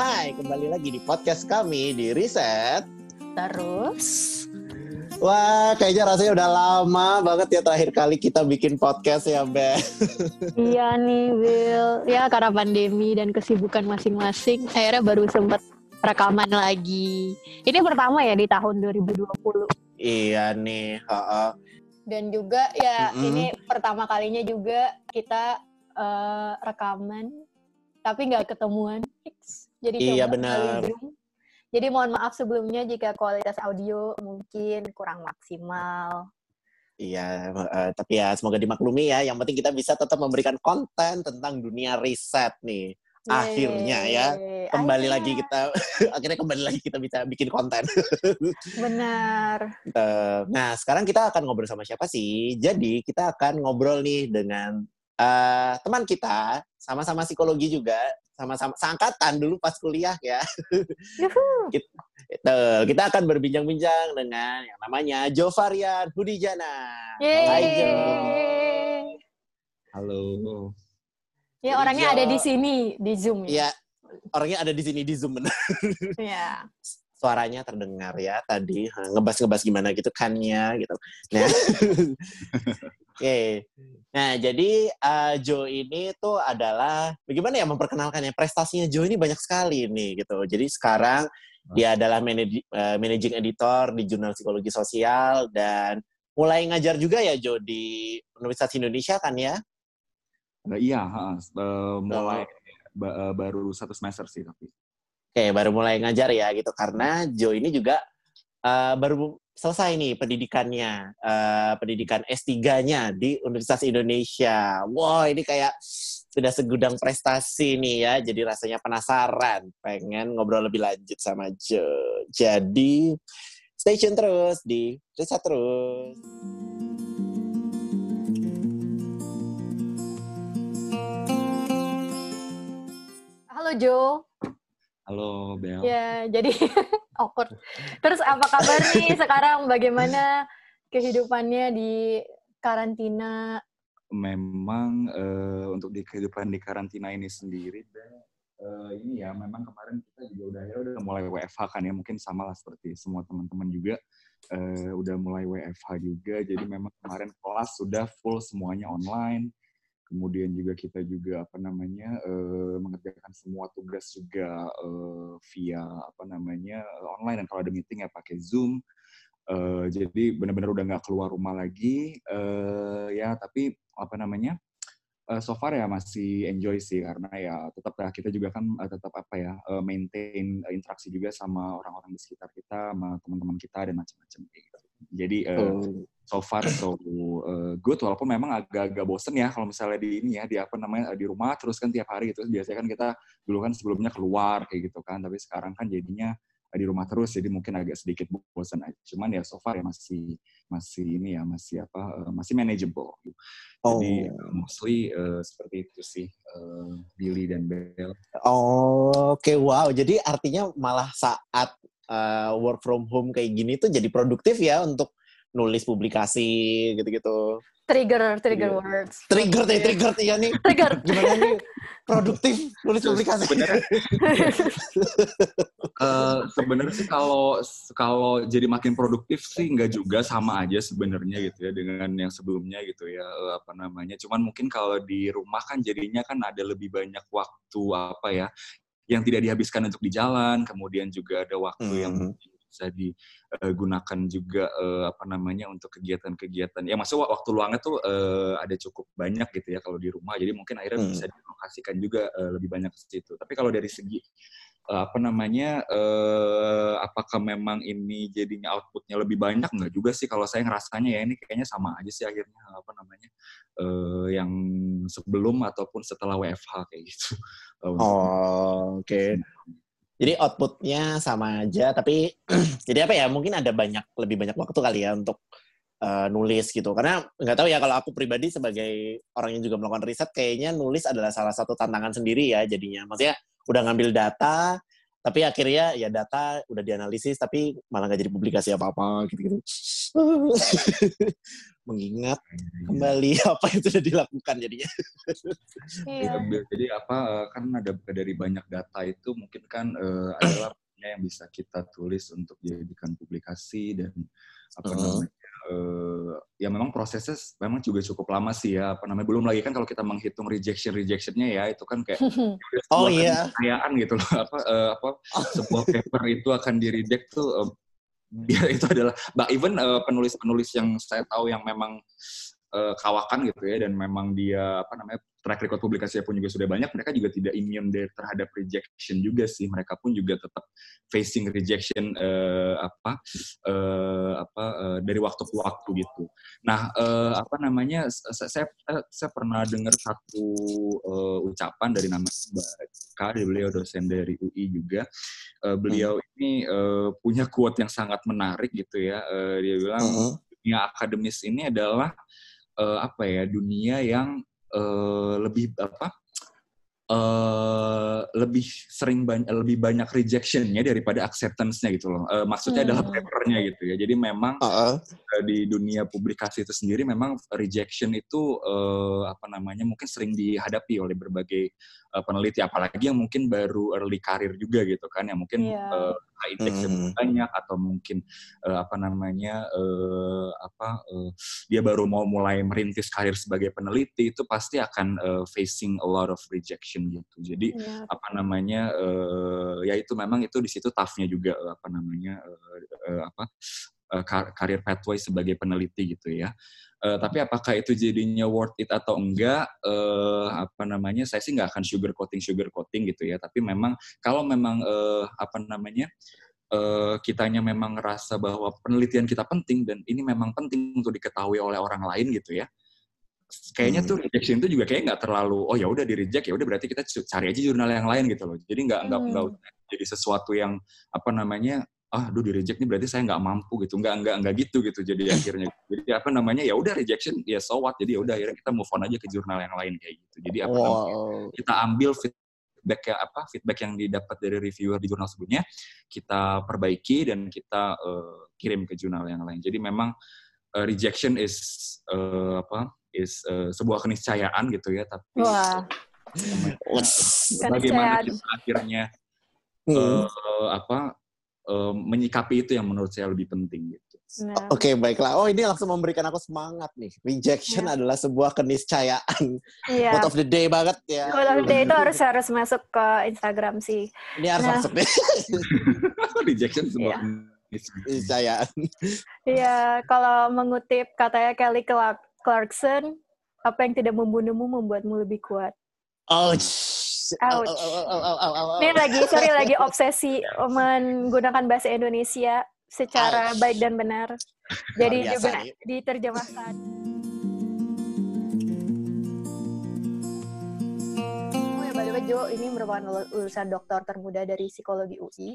Hai, kembali lagi di podcast kami di Riset. Terus, Wah, kayaknya rasanya udah lama banget ya terakhir kali kita bikin podcast ya, Be. iya nih Will, ya karena pandemi dan kesibukan masing-masing, akhirnya baru sempat rekaman lagi. Ini pertama ya di tahun 2020. Iya nih, heeh. Dan juga ya Mm-mm. ini pertama kalinya juga kita eh, rekaman, tapi nggak ketemuan. Fix. Jadi Iya, benar. Zoom. Jadi mohon maaf sebelumnya jika kualitas audio mungkin kurang maksimal. Iya, eh, tapi ya semoga dimaklumi ya. Yang penting kita bisa tetap memberikan konten tentang dunia riset nih. Akhirnya ya, Yeay, Kembali akhirnya. lagi kita, akhirnya kembali lagi kita bisa bikin konten. Benar. Eh, Nah, sekarang kita akan ngobrol sama siapa sih? Jadi, kita akan ngobrol nih dengan eh, teman kita, sama-sama psikologi juga, sama-sama seangkatan dulu pas kuliah ya. Yuhu. Itu, kita akan berbincang-bincang dengan yang namanya Jovarian Budijana. Hai Jo. Halo. Ya orangnya Jo- ada di sini di Zoom ya. Iya, orangnya ada di sini di Zoom bener. Iya. Suaranya terdengar ya tadi ngebas-ngebas gimana gitu kannya gitu. Nah, Oke. Nah, jadi uh, Joe ini tuh adalah bagaimana ya memperkenalkannya? Prestasinya Joe ini banyak sekali nih gitu. Jadi sekarang dia adalah manaj- uh, managing editor di Jurnal Psikologi Sosial dan mulai ngajar juga ya Joe di Universitas Indonesia kan ya? Eh, iya, eh, mulai ba- eh, baru satu semester sih tapi. Oke, baru mulai ngajar ya gitu karena Joe ini juga uh, baru selesai nih pendidikannya, uh, pendidikan S3-nya di Universitas Indonesia. Wow, ini kayak sudah segudang prestasi nih ya, jadi rasanya penasaran, pengen ngobrol lebih lanjut sama Joe. Jadi stay tune terus di Riset Terus. Halo Jo. Halo Bel. Ya, jadi awkward. Terus apa kabar nih sekarang? Bagaimana kehidupannya di karantina? Memang eh, untuk di kehidupan di karantina ini sendiri, Bel, eh, ini ya memang kemarin kita juga udah ya udah mulai WFH kan ya mungkin sama lah seperti semua teman-teman juga eh, udah mulai WFH juga. Jadi memang kemarin kelas sudah full semuanya online. Kemudian juga kita juga apa namanya eh, mengerjakan semua tugas juga eh, via apa namanya eh, online dan kalau ada meeting ya pakai Zoom. Eh, jadi benar-benar udah nggak keluar rumah lagi. Eh, ya tapi apa namanya eh, so far ya masih enjoy sih karena ya tetap ya kita juga kan eh, tetap apa ya eh, maintain eh, interaksi juga sama orang-orang di sekitar kita, sama teman-teman kita dan macam-macam gitu. Jadi eh, so far so uh, good walaupun memang agak-agak bosen ya kalau misalnya di ini ya di apa namanya di rumah terus kan tiap hari gitu. Biasanya kan kita dulu kan sebelumnya keluar kayak gitu kan tapi sekarang kan jadinya uh, di rumah terus jadi mungkin agak sedikit bosen aja. Cuman ya so far ya masih masih ini ya masih apa uh, masih manageable. Jadi uh, mostly uh, seperti itu sih uh, Billy dan Bell Oh, oke wow. Jadi artinya malah saat uh, work from home kayak gini tuh jadi produktif ya untuk nulis publikasi gitu-gitu. Trigger, trigger Iya. words. Trigger nih, Oke. trigger ya nih. Trigger. Gimana nih produktif nulis publikasi? Sebenarnya Eh, sebenarnya sih kalau kalau jadi makin produktif sih nggak juga sama aja sebenarnya gitu ya dengan yang sebelumnya gitu ya eh, apa namanya cuman mungkin kalau di rumah kan jadinya kan ada lebih banyak waktu apa ya yang tidak dihabiskan untuk di jalan kemudian juga ada waktu yang Hmm. Bisa digunakan juga eh, apa namanya untuk kegiatan-kegiatan. Ya maksudnya waktu luangnya tuh eh, ada cukup banyak gitu ya kalau di rumah. Jadi mungkin akhirnya Hmm. bisa dilokasikan juga eh, lebih banyak ke situ. Tapi kalau dari segi eh, apa namanya eh, apakah memang ini jadinya outputnya lebih banyak? Nggak juga sih. Kalau saya ngerasanya ya ini kayaknya sama aja sih akhirnya apa namanya eh, yang sebelum ataupun setelah WFH kayak gitu. Eh, Oh, oke. Jadi outputnya sama aja, tapi jadi apa ya? Mungkin ada banyak lebih banyak waktu kali ya untuk uh, nulis gitu. Karena nggak tahu ya kalau aku pribadi sebagai orang yang juga melakukan riset, kayaknya nulis adalah salah satu tantangan sendiri ya jadinya. Maksudnya udah ngambil data, tapi akhirnya ya data udah dianalisis tapi malah nggak jadi publikasi apa-apa gitu-gitu mengingat kembali apa yang sudah dilakukan jadinya Iya. Ya, jadi apa eh, kan ada dari banyak data itu mungkin kan eh, adalah yang bisa kita tulis untuk dijadikan publikasi dan apa Mhm. namanya eh, ya memang prosesnya memang juga cukup lama sih ya apa namanya belum lagi kan kalau kita menghitung rejection rejectionnya ya itu kan kayak Oh, iya. keniscayaan gitu loh apa eh, apa sebuah paper itu akan di reject tuh eh, dia itu adalah bah even eh, penulis-penulis yang saya tahu yang memang eh, kawakan gitu ya dan memang dia apa namanya track record publikasinya pun juga sudah banyak mereka juga tidak immune dari- terhadap rejection juga sih. Mereka pun juga tetap facing rejection eh, apa eh, apa eh, dari waktu ke waktu gitu. Nah eh, apa namanya saya saya, saya pernah dengar satu eh, ucapan dari nama Mbak K beliau dosen dari UI juga. Eh, beliau ini eh, punya quote yang sangat menarik gitu ya. Eh, dia bilang Mhm. dunia akademis ini adalah eh, apa ya dunia yang eh, lebih apa eh, lebih sering banyak lebih banyak rejectionnya daripada acceptance-nya gitu loh Eh, maksudnya adalah Hmm. papernya gitu ya jadi memang Heeh. eh, di dunia publikasi itu sendiri memang rejection itu eh, apa namanya mungkin sering dihadapi oleh berbagai eh, peneliti apalagi yang mungkin baru early karir juga gitu kan yang mungkin Iya. eh, high index Hmm. banyak atau mungkin eh, apa namanya eh, apa eh, dia baru mau mulai merintis karir sebagai peneliti itu pasti akan eh, facing a lot of rejection gitu jadi Iya. apa namanya eh, ya itu memang itu di situ toughnya juga eh, apa namanya eh, eh, apa karir pathway sebagai peneliti gitu ya. Eh, tapi apakah itu jadinya worth it atau enggak? eh, apa namanya? Saya sih nggak akan sugar coating sugar coating gitu ya. Tapi memang kalau memang eh, apa namanya? eh, kitanya memang ngerasa bahwa penelitian kita penting dan ini memang penting untuk diketahui oleh orang lain gitu ya kayaknya Hmm. tuh rejection itu juga kayak nggak terlalu oh ya udah di reject ya udah berarti kita cari aja jurnal yang lain gitu loh jadi nggak nggak Hmm. jadi sesuatu yang apa namanya ah aduh di reject nih berarti saya nggak mampu gitu. Nggak nggak nggak gitu gitu jadi akhirnya. Jadi apa namanya? Ya udah rejection ya so what? Jadi ya udah akhirnya kita move on aja ke jurnal yang lain kayak gitu. Jadi apa namanya? Wow. kita ambil feedback yang apa feedback yang didapat dari reviewer di jurnal sebelumnya kita perbaiki dan kita eh, kirim ke jurnal yang lain. Jadi memang eh, rejection is eh, apa is eh, sebuah keniscayaan gitu ya tapi Wah, Wes. bagaimana kita akhirnya Hmm. eh, apa eh, menyikapi itu yang menurut saya lebih penting gitu Nah, Oke, baiklah. Oh, ini langsung memberikan aku semangat nih. Rejection Ya. adalah sebuah keniscayaan. Iya. Quote of the day banget ya. Quote of the day itu harus harus masuk ke Instagram sih. Ini harus Nah. masuk deh. rejection sebuah Iya. keniscayaan. Iya, kalau mengutip katanya Kelly Clark- Clarkson, apa yang tidak membunuhmu membuatmu lebih kuat. Ouch. Ouch. Ini lagi, sorry lagi obsesi menggunakan bahasa Indonesia secara Ouch. baik dan benar. Jadi biasa juga nih. diterjemahkan. Oh ya, by the way, Jo, ini merupakan lul- lulusan doktor termuda dari psikologi UI.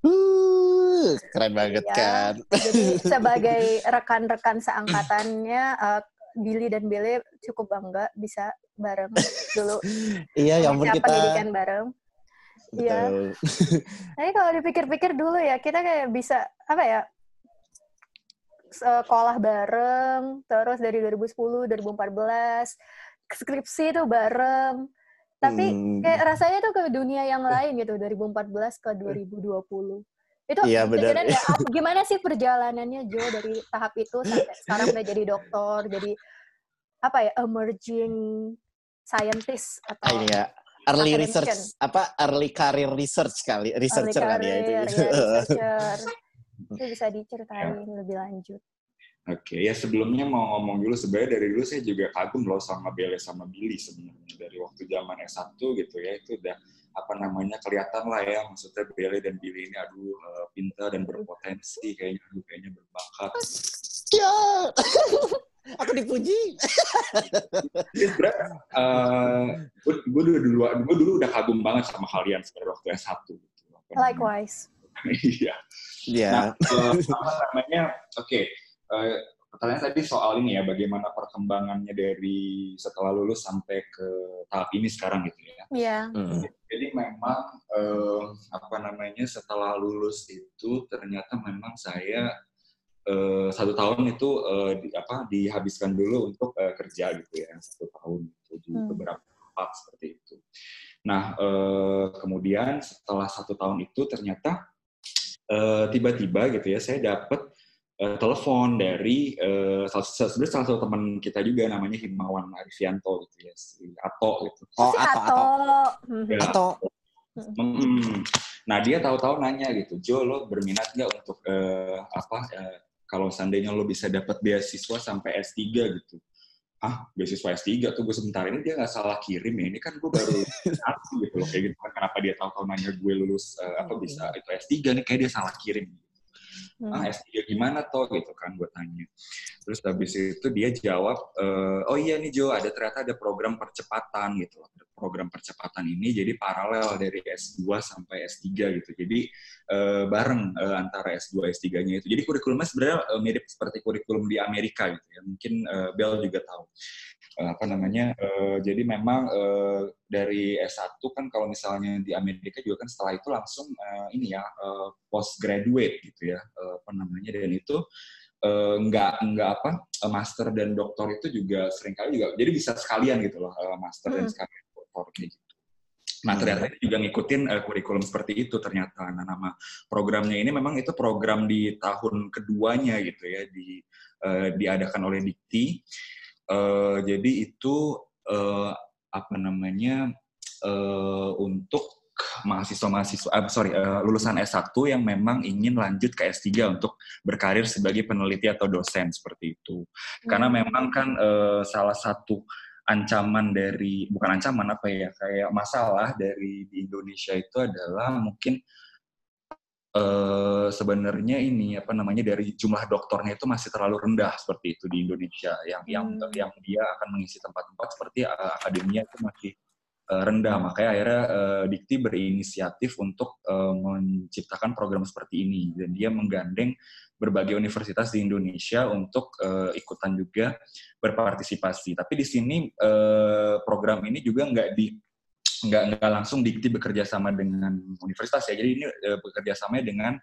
Uh, keren banget Iya. kan. Jadi sebagai rekan-rekan seangkatannya, eh, Billy dan Bele cukup bangga bisa bareng dulu. Iya, yang Punya kita. pendidikan bareng. Iya. Tapi kalau dipikir-pikir dulu ya, kita kayak bisa apa ya? Sekolah bareng, terus dari 2010, 2014, skripsi itu bareng. Tapi Hmm. kayak rasanya tuh ke dunia yang lain gitu, 2014 ke 2020. Itu Iya, benar. apa- gimana sih perjalanannya Jo dari tahap itu sampai sekarang udah jadi dokter, jadi apa ya, emerging scientist Ah, atau ini ya. Early Academician. research apa early career research kali early researcher kali ya itu career, ya, researcher. Itu bisa diceritain lebih lanjut. Oke, ya sebelumnya mau ngomong dulu sebenarnya dari dulu saya juga kagum loh sama Bele sama Billy sebenarnya dari waktu zaman S1 gitu ya itu udah apa namanya kelihatan lah ya maksudnya Bele dan Billy ini aduh eh, pintar dan berpotensi kayaknya aduh kayaknya berbakat. Ya. Aku dipuji. Sebenarnya eh, gue dulu dulu gue dulu udah kagum banget sama kalian sebenarnya waktu S1 gitu. Likewise. Iya. Ya. Nah, apa namanya? Oke, eh, pertanyaan tadi soal ini ya, bagaimana perkembangannya dari setelah lulus sampai ke tahap ini sekarang gitu ya. Iya. Hmm. Jadi memang uh, apa namanya setelah lulus itu ternyata memang saya uh, satu tahun itu uh, di, apa dihabiskan dulu untuk uh, kerja gitu ya satu tahun itu di hmm. beberapa tempat seperti itu. Nah uh, kemudian setelah satu tahun itu ternyata tiba-tiba uh, gitu ya saya dapat uh, telepon dari uh, salah, salah satu teman kita juga namanya Himawan Arifianto gitu ya si Ato gitu. Oh Ato Ato. Ya, Ato. Hmm. Nah dia tahu-tahu nanya gitu, Jo lo berminat nggak untuk uh, apa uh, kalau seandainya lo bisa dapat beasiswa sampai S3 gitu. Ah, beasiswa S3 tuh gue sebentar ini dia nggak salah kirim ya. Ini kan gue baru satu gitu loh kayak gitu kan. Kenapa dia tahu-tahu nanya gue lulus uh, apa bisa itu S3 nih kayak dia salah kirim. Hmm. Ah, S3 gimana toh gitu kan gue tanya. Terus habis itu dia jawab, e, oh iya nih Jo, ada ternyata ada program percepatan gitu. Program percepatan ini jadi paralel dari S2 sampai S3 gitu. Jadi e, bareng e, antara S2 S3-nya itu. Jadi kurikulumnya sebenarnya mirip seperti kurikulum di Amerika gitu ya. Mungkin Bel juga tahu apa namanya uh, jadi memang uh, dari S1 kan kalau misalnya di Amerika juga kan setelah itu langsung uh, ini ya uh, postgraduate gitu ya uh, apa namanya dan itu uh, nggak nggak apa master dan doktor itu juga sering kali juga jadi bisa sekalian gitu loh uh, master hmm. dan sekalian doktor gitu. Nah ternyata ini juga ngikutin uh, kurikulum seperti itu ternyata. Nah nama programnya ini memang itu program di tahun keduanya gitu ya di uh, diadakan oleh Dikti Uh, jadi itu uh, apa namanya uh, untuk mahasiswa-mahasiswa, uh, sorry, uh, lulusan S1 yang memang ingin lanjut ke S3 untuk berkarir sebagai peneliti atau dosen seperti itu. Karena hmm. memang kan uh, salah satu ancaman dari bukan ancaman apa ya kayak masalah dari di Indonesia itu adalah mungkin uh, sebenarnya ini apa namanya dari jumlah dokternya itu masih terlalu rendah seperti itu di Indonesia. Yang hmm. yang yang dia akan mengisi tempat-tempat seperti uh, akademia itu masih uh, rendah. Makanya akhirnya uh, Dikti berinisiatif untuk uh, menciptakan program seperti ini. Dan dia menggandeng berbagai universitas di Indonesia untuk uh, ikutan juga berpartisipasi. Tapi di sini uh, program ini juga nggak di nggak nggak langsung dikti bekerja sama dengan universitas ya. Jadi ini uh, bekerja sama dengan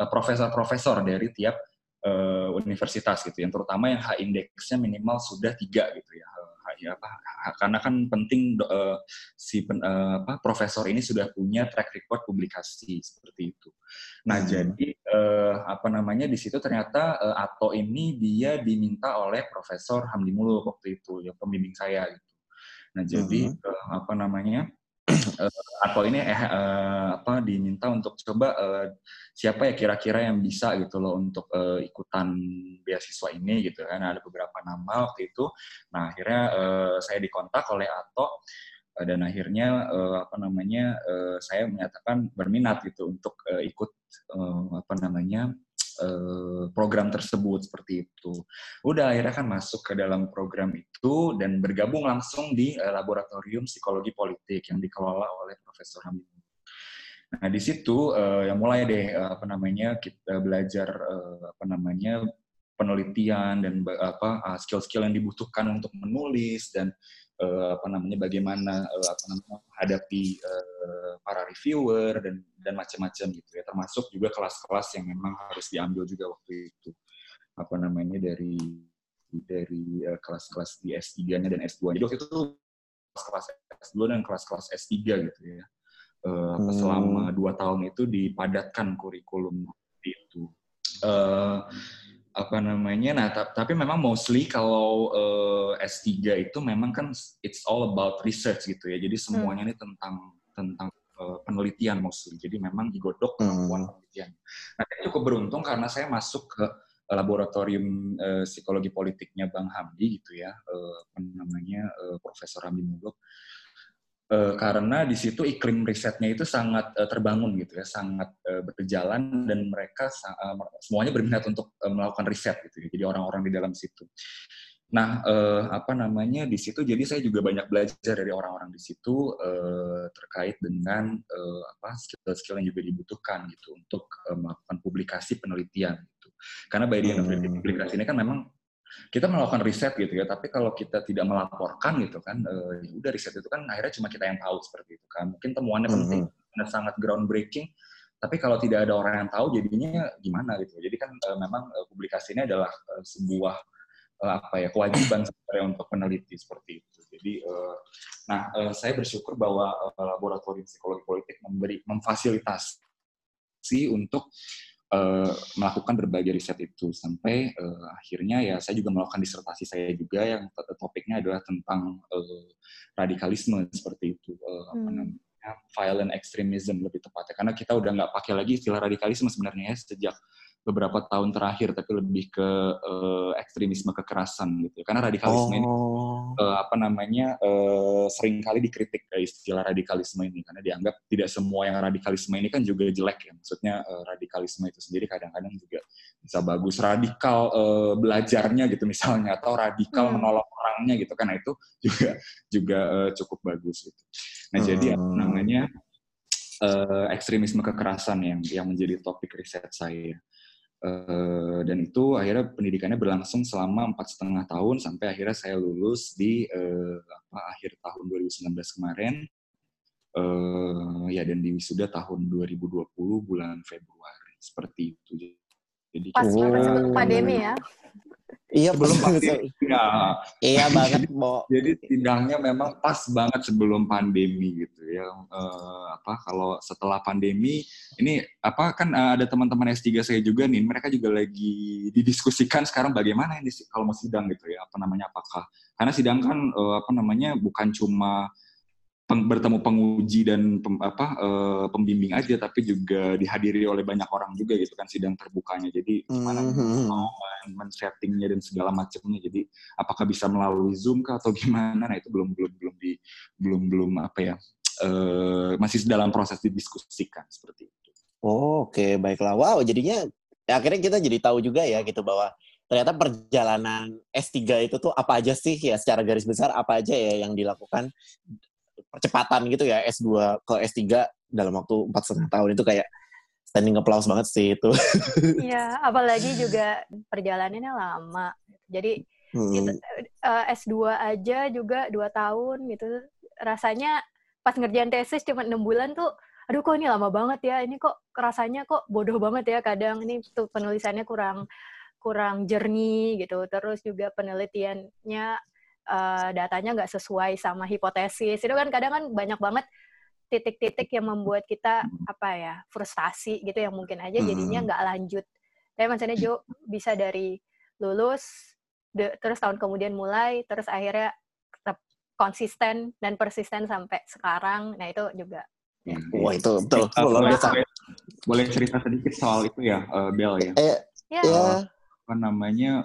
uh, profesor-profesor dari tiap uh, universitas gitu. Yang terutama yang H indeksnya minimal sudah tiga gitu ya. ya apa, karena kan penting uh, si pen, uh, apa, profesor ini sudah punya track record publikasi seperti itu. Nah hmm. jadi uh, apa namanya di situ ternyata uh, Ato ini dia diminta oleh Profesor Hamdi Muluk waktu itu yang pembimbing saya gitu. Nah, jadi uh -huh. uh, apa namanya? uh, atau ini eh, uh, apa diminta untuk coba uh, siapa ya kira-kira yang bisa gitu loh untuk uh, ikutan beasiswa ini gitu kan ada beberapa nama waktu itu nah akhirnya uh, saya dikontak oleh Ato uh, dan akhirnya uh, apa namanya uh, saya menyatakan berminat gitu untuk uh, ikut uh, apa namanya Eh, program tersebut seperti itu. Udah akhirnya kan masuk ke dalam program itu dan bergabung langsung di uh, laboratorium psikologi politik yang dikelola oleh Profesor Hamid. Nah di situ uh, yang mulai deh uh, apa namanya kita belajar uh, apa namanya penelitian dan apa skill-skill yang dibutuhkan untuk menulis dan uh, apa namanya bagaimana uh, apa namanya menghadapi uh, para reviewer dan dan macam-macam gitu ya termasuk juga kelas-kelas yang memang harus diambil juga waktu itu apa namanya dari dari uh, kelas-kelas di S3-nya dan S2. Jadi waktu itu kelas-kelas S2 dan kelas-kelas S3 gitu ya. Uh, hmm. Selama dua tahun itu dipadatkan kurikulum itu. Uh, apa namanya? Nah tapi memang mostly kalau uh, eh, S3 itu memang kan it's all about research gitu ya. Jadi semuanya hmm. ini tentang tentang uh, penelitian mostly. Jadi memang digodok kemampuan hmm. penelitian. Nah saya cukup beruntung karena saya masuk ke laboratorium uh, psikologi politiknya Bang Hamdi gitu ya. Uh, apa namanya? Uh, Profesor Hamdi Muluk Uh, karena di situ iklim risetnya itu sangat uh, terbangun gitu ya, sangat uh, berjalan dan mereka uh, semuanya berminat untuk uh, melakukan riset gitu ya. Jadi orang-orang di dalam situ. Nah, uh, apa namanya di situ jadi saya juga banyak belajar dari orang-orang di situ uh, terkait dengan uh, apa skill-skill yang juga dibutuhkan gitu untuk uh, melakukan publikasi penelitian gitu. Karena by the end of the hmm. publikasi ini kan memang kita melakukan riset gitu ya, tapi kalau kita tidak melaporkan gitu kan, uh, udah riset itu kan akhirnya cuma kita yang tahu seperti itu kan. Mungkin temuannya mm -hmm. penting, sangat groundbreaking tapi kalau tidak ada orang yang tahu jadinya gimana gitu jadi kan uh, memang uh, publikasi ini adalah uh, sebuah uh, apa ya kewajiban sebenarnya untuk peneliti seperti itu jadi uh, nah uh, saya bersyukur bahwa uh, laboratorium psikologi politik memberi memfasilitasi untuk uh, melakukan berbagai riset itu sampai uh, akhirnya ya saya juga melakukan disertasi saya juga yang topiknya adalah tentang uh, radikalisme seperti itu uh, hmm. apa namanya violent extremism lebih tepatnya karena kita udah nggak pakai lagi istilah radikalisme sebenarnya ya sejak beberapa tahun terakhir tapi lebih ke uh, ekstremisme kekerasan gitu karena radikalisme oh. ini uh, apa namanya uh, sering kali dikritik uh, istilah radikalisme ini karena dianggap tidak semua yang radikalisme ini kan juga jelek ya maksudnya uh, radikalisme itu sendiri kadang-kadang juga bisa bagus radikal uh, belajarnya gitu misalnya atau radikal hmm. menolong orangnya gitu kan nah, itu juga juga uh, cukup bagus gitu nah hmm. jadi apa namanya uh, ekstremisme kekerasan yang yang menjadi topik riset saya Uh, dan itu akhirnya pendidikannya berlangsung selama empat setengah tahun sampai akhirnya saya lulus di uh, apa, akhir tahun 2019 kemarin. Uh, ya dan di wisuda tahun 2020 bulan Februari seperti itu jadi pas oh. pandemi ya Iya belum pandemi. Ya. iya banget, Bo. Jadi sidangnya memang pas banget sebelum pandemi gitu ya. Uh, apa kalau setelah pandemi ini apa kan uh, ada teman-teman S3 saya juga nih, mereka juga lagi didiskusikan sekarang bagaimana ini kalau mau sidang gitu ya. Apa namanya apakah karena sidang kan uh, apa namanya bukan cuma peng, bertemu penguji dan pem, apa uh, pembimbing aja tapi juga dihadiri oleh banyak orang juga gitu kan sidang terbukanya jadi gimana mm-hmm. mau men-settingnya dan segala macamnya jadi apakah bisa melalui zoom kah atau gimana nah itu belum belum belum di belum belum apa ya uh, masih dalam proses didiskusikan seperti itu oh, oke okay. baiklah wow jadinya ya, akhirnya kita jadi tahu juga ya gitu bahwa ternyata perjalanan S3 itu tuh apa aja sih ya secara garis besar apa aja ya yang dilakukan percepatan gitu ya S2 ke S3 dalam waktu empat setengah tahun itu kayak standing applause banget sih itu. Iya, apalagi juga perjalanannya lama. Jadi hmm. itu, uh, eh, S2 aja juga dua tahun gitu. Rasanya pas ngerjain tesis cuma enam bulan tuh, aduh kok ini lama banget ya. Ini kok rasanya kok bodoh banget ya. Kadang ini tuh penulisannya kurang kurang jernih gitu. Terus juga penelitiannya uh, datanya nggak sesuai sama hipotesis. Itu kan kadang kan banyak banget titik-titik yang membuat kita apa ya frustasi gitu yang mungkin aja jadinya hmm. nggak lanjut. Tapi maksudnya Jo bisa dari lulus de, terus tahun kemudian mulai terus akhirnya tetap konsisten dan persisten sampai sekarang. Nah itu juga ya. wah itu betul, betul boleh, boleh cerita sedikit soal itu ya uh, Bel ya? Eh, ya. Uh, apa namanya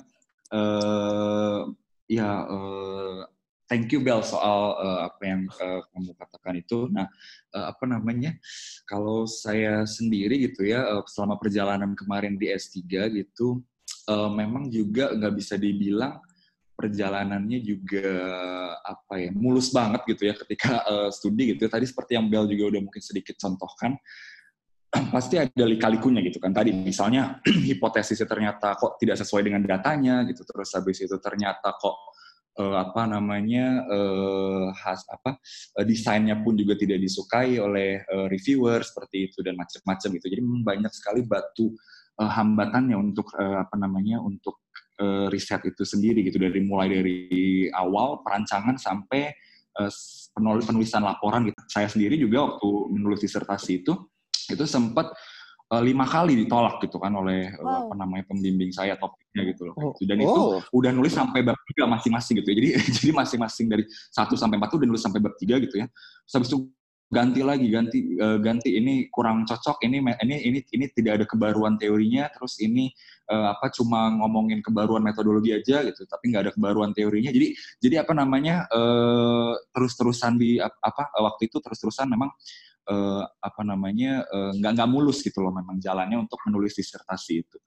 uh, ya uh, thank you Bel soal uh, apa yang uh, kamu katakan itu. Nah, uh, apa namanya? Kalau saya sendiri gitu ya, uh, selama perjalanan kemarin di S3 gitu, uh, memang juga nggak bisa dibilang perjalanannya juga apa ya mulus banget gitu ya ketika uh, studi gitu. Tadi seperti yang Bel juga udah mungkin sedikit contohkan, pasti ada lika-likunya gitu kan. Tadi misalnya hipotesisnya ternyata kok tidak sesuai dengan datanya gitu. Terus habis itu ternyata kok uh, apa namanya uh, has apa uh, desainnya pun juga tidak disukai oleh reviewer seperti itu dan macam-macam gitu. Jadi banyak sekali batu hambatannya untuk apa namanya untuk riset itu sendiri gitu dari mulai dari awal perancangan sampai penulisan laporan gitu. Saya sendiri juga waktu menulis disertasi itu itu sempat uh, lima kali ditolak gitu kan oleh wow. uh, apa namanya pembimbing saya topiknya gitu loh. Oh. Dan itu oh. udah nulis sampai bab tiga masing-masing gitu ya. Jadi jadi masing-masing dari satu sampai empat udah nulis sampai bab tiga gitu ya. Terus habis itu ganti lagi ganti uh, ganti ini kurang cocok ini ini ini ini tidak ada kebaruan teorinya terus ini uh, apa cuma ngomongin kebaruan metodologi aja gitu tapi nggak ada kebaruan teorinya jadi jadi apa namanya uh, terus terusan di apa waktu itu terus terusan memang uh, apa namanya uh, nggak nggak mulus gitu loh memang jalannya untuk menulis disertasi itu.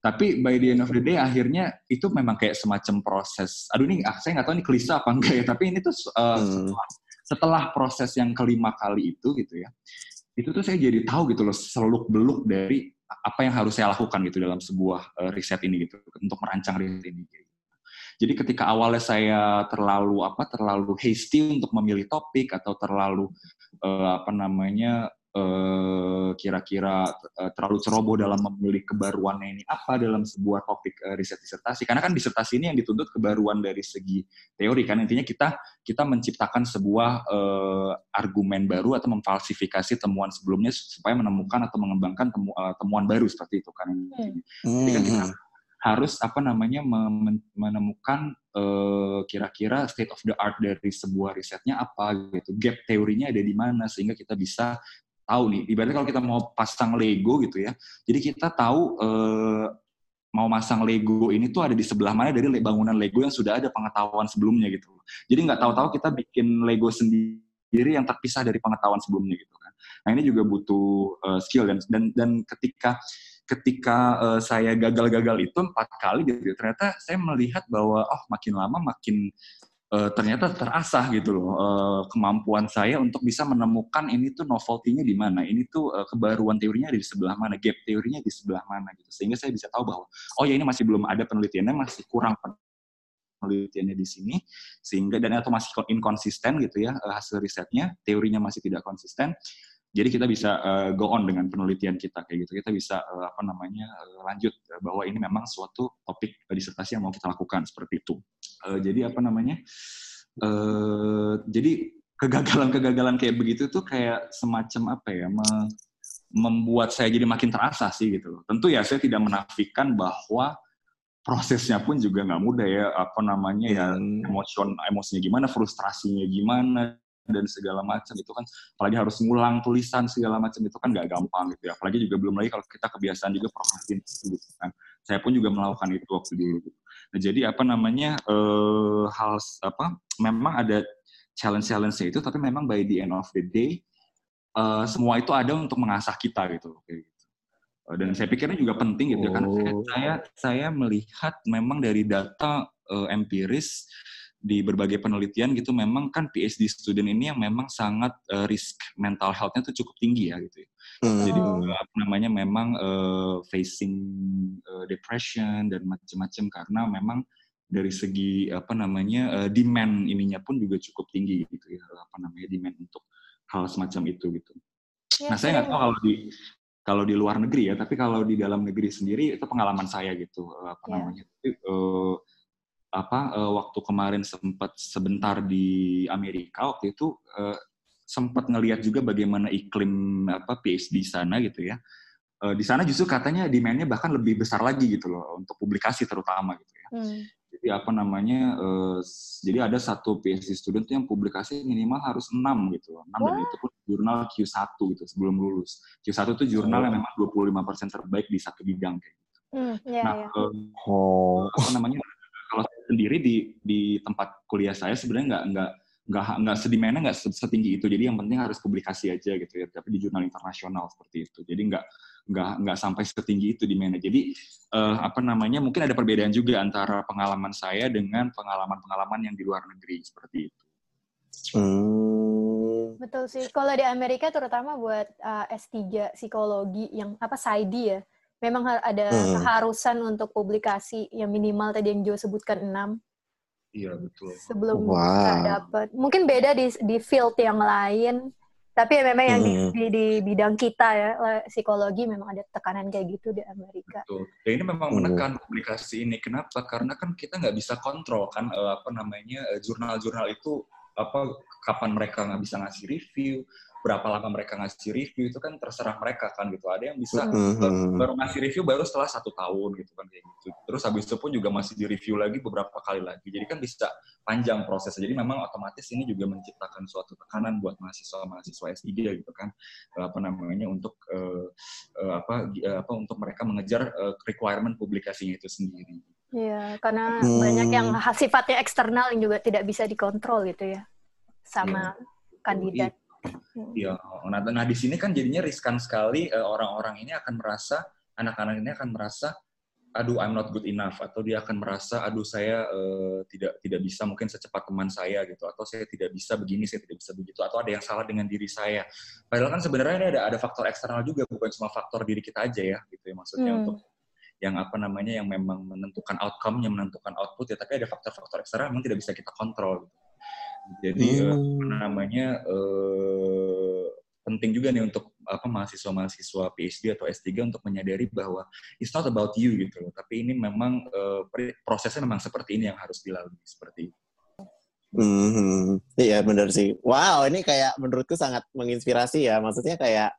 Tapi by the end of the day akhirnya itu memang kayak semacam proses. Aduh ini ah, saya nggak tahu ini klise apa enggak ya. Tapi ini tuh uh, hmm. setelah, setelah proses yang kelima kali itu gitu ya. Itu tuh saya jadi tahu gitu loh seluk beluk dari apa yang harus saya lakukan gitu dalam sebuah uh, riset ini gitu untuk merancang riset ini. Gitu. Jadi ketika awalnya saya terlalu apa terlalu hasty untuk memilih topik atau terlalu uh, apa namanya uh, kira-kira uh, terlalu ceroboh dalam memilih kebaruannya ini apa dalam sebuah topik uh, riset disertasi. Karena kan disertasi ini yang dituntut kebaruan dari segi teori kan. Intinya kita kita menciptakan sebuah uh, argumen baru atau memfalsifikasi temuan sebelumnya supaya menemukan atau mengembangkan temu, uh, temuan baru seperti itu kan hmm. jadi kan kita hmm harus apa namanya menemukan uh, kira-kira state of the art dari sebuah risetnya apa gitu. Gap teorinya ada di mana sehingga kita bisa tahu nih. Ibaratnya kalau kita mau pasang Lego gitu ya jadi kita tahu uh, mau masang Lego ini tuh ada di sebelah mana dari bangunan Lego yang sudah ada pengetahuan sebelumnya gitu. Jadi nggak tahu-tahu kita bikin Lego sendiri yang terpisah dari pengetahuan sebelumnya gitu kan. Nah ini juga butuh uh, skill dan dan dan ketika ketika uh, saya gagal-gagal itu empat kali gitu ternyata saya melihat bahwa oh makin lama makin uh, ternyata terasah gitu loh uh, kemampuan saya untuk bisa menemukan ini tuh novelty-nya di mana ini tuh uh, kebaruan teorinya ada di sebelah mana gap teorinya di sebelah mana gitu. Sehingga saya bisa tahu bahwa oh ya ini masih belum ada penelitiannya masih kurang penelitiannya di sini sehingga dan atau masih inkonsisten gitu ya hasil risetnya teorinya masih tidak konsisten jadi kita bisa uh, go on dengan penelitian kita kayak gitu. Kita bisa uh, apa namanya uh, lanjut uh, bahwa ini memang suatu topik uh, disertasi yang mau kita lakukan seperti itu. Uh, jadi apa namanya uh, jadi kegagalan-kegagalan kayak begitu tuh kayak semacam apa ya me membuat saya jadi makin terasa sih gitu loh. Tentu ya saya tidak menafikan bahwa prosesnya pun juga nggak mudah ya apa namanya ya hmm. emosion emosinya gimana frustrasinya gimana dan segala macam itu kan apalagi harus ngulang tulisan segala macam itu kan nggak gampang gitu ya apalagi juga belum lagi kalau kita kebiasaan juga prokrastinasi gitu kan saya pun juga melakukan itu waktu dulu gitu. nah jadi apa namanya eh, hal apa memang ada challenge-challenge itu tapi memang by the end of the day eh, semua itu ada untuk mengasah kita gitu kayak gitu eh, dan saya pikirnya juga penting gitu oh. karena saya saya melihat memang dari data uh, empiris di berbagai penelitian gitu memang kan PhD student ini yang memang sangat uh, risk mental health-nya tuh cukup tinggi ya gitu. Ya. Hmm. Jadi uh, apa namanya memang uh, facing uh, depression dan macam-macam karena memang dari segi apa namanya uh, demand ininya pun juga cukup tinggi gitu ya apa namanya demand untuk hal semacam itu gitu. Ya, nah saya nggak tahu kalau di kalau di luar negeri ya tapi kalau di dalam negeri sendiri itu pengalaman saya gitu apa ya. namanya uh, apa uh, waktu kemarin sempat sebentar di Amerika waktu itu uh, sempat ngelihat juga bagaimana iklim apa PhD di sana gitu ya. Uh, di sana justru katanya demand-nya bahkan lebih besar lagi gitu loh untuk publikasi terutama gitu ya. Hmm. Jadi apa namanya? Uh, jadi ada satu PhD student yang publikasi minimal harus 6 gitu loh. 6 dan itu pun jurnal Q1 gitu sebelum lulus. Q1 itu jurnal yang memang 25% terbaik di satu bidang kayak gitu. Hmm, yeah, nah, yeah. Uh, oh. apa namanya? Kalau saya sendiri di di tempat kuliah saya sebenarnya nggak nggak nggak nggak sedimennya nggak setinggi itu. Jadi yang penting harus publikasi aja gitu ya tapi di jurnal internasional seperti itu. Jadi nggak nggak nggak sampai setinggi itu di mana. Jadi uh, apa namanya mungkin ada perbedaan juga antara pengalaman saya dengan pengalaman-pengalaman yang di luar negeri seperti itu. Hmm. betul sih. Kalau di Amerika terutama buat uh, eh, S3 psikologi yang apa PsyD ya memang ada hmm. keharusan untuk publikasi yang minimal tadi yang Jo sebutkan enam. Iya betul. Sebelum wow. dapat, mungkin beda di di field yang lain, tapi ya memang yang hmm. di, di, di bidang kita ya psikologi memang ada tekanan kayak gitu di Amerika. Betul. Ya ini memang menekan hmm. publikasi ini. Kenapa? Karena kan kita nggak bisa kontrol kan eh, apa namanya eh, jurnal-jurnal itu apa kapan mereka nggak bisa ngasih review, berapa lama mereka ngasih review itu kan terserah mereka kan gitu ada yang bisa mm-hmm. baru ngasih review baru setelah satu tahun gitu kan kayak gitu terus habis itu pun juga masih di review lagi beberapa kali lagi jadi kan bisa panjang prosesnya jadi memang otomatis ini juga menciptakan suatu tekanan buat mahasiswa mahasiswa S3 gitu kan apa namanya untuk uh, uh, apa uh, apa untuk mereka mengejar uh, requirement publikasinya itu sendiri Iya, karena hmm. banyak yang sifatnya eksternal yang juga tidak bisa dikontrol gitu ya sama ya. kandidat. Ya, nah, nah di sini kan jadinya riskan sekali uh, orang-orang ini akan merasa anak-anak ini akan merasa aduh I'm not good enough atau dia akan merasa aduh saya uh, tidak tidak bisa mungkin secepat teman saya gitu atau saya tidak bisa begini saya tidak bisa begitu atau ada yang salah dengan diri saya padahal kan sebenarnya ini ada ada faktor eksternal juga bukan cuma faktor diri kita aja ya gitu ya maksudnya hmm. untuk yang apa namanya yang memang menentukan outcome-nya menentukan output ya tapi ada faktor-faktor eksternal yang memang tidak bisa kita kontrol gitu. Jadi hmm. uh, namanya uh, penting juga nih untuk apa mahasiswa-mahasiswa PhD atau S3 untuk menyadari bahwa it's not about you gitu loh. Tapi ini memang uh, prosesnya memang seperti ini yang harus dilalui seperti itu. Hmm, iya benar sih. Wow, ini kayak menurutku sangat menginspirasi ya. Maksudnya kayak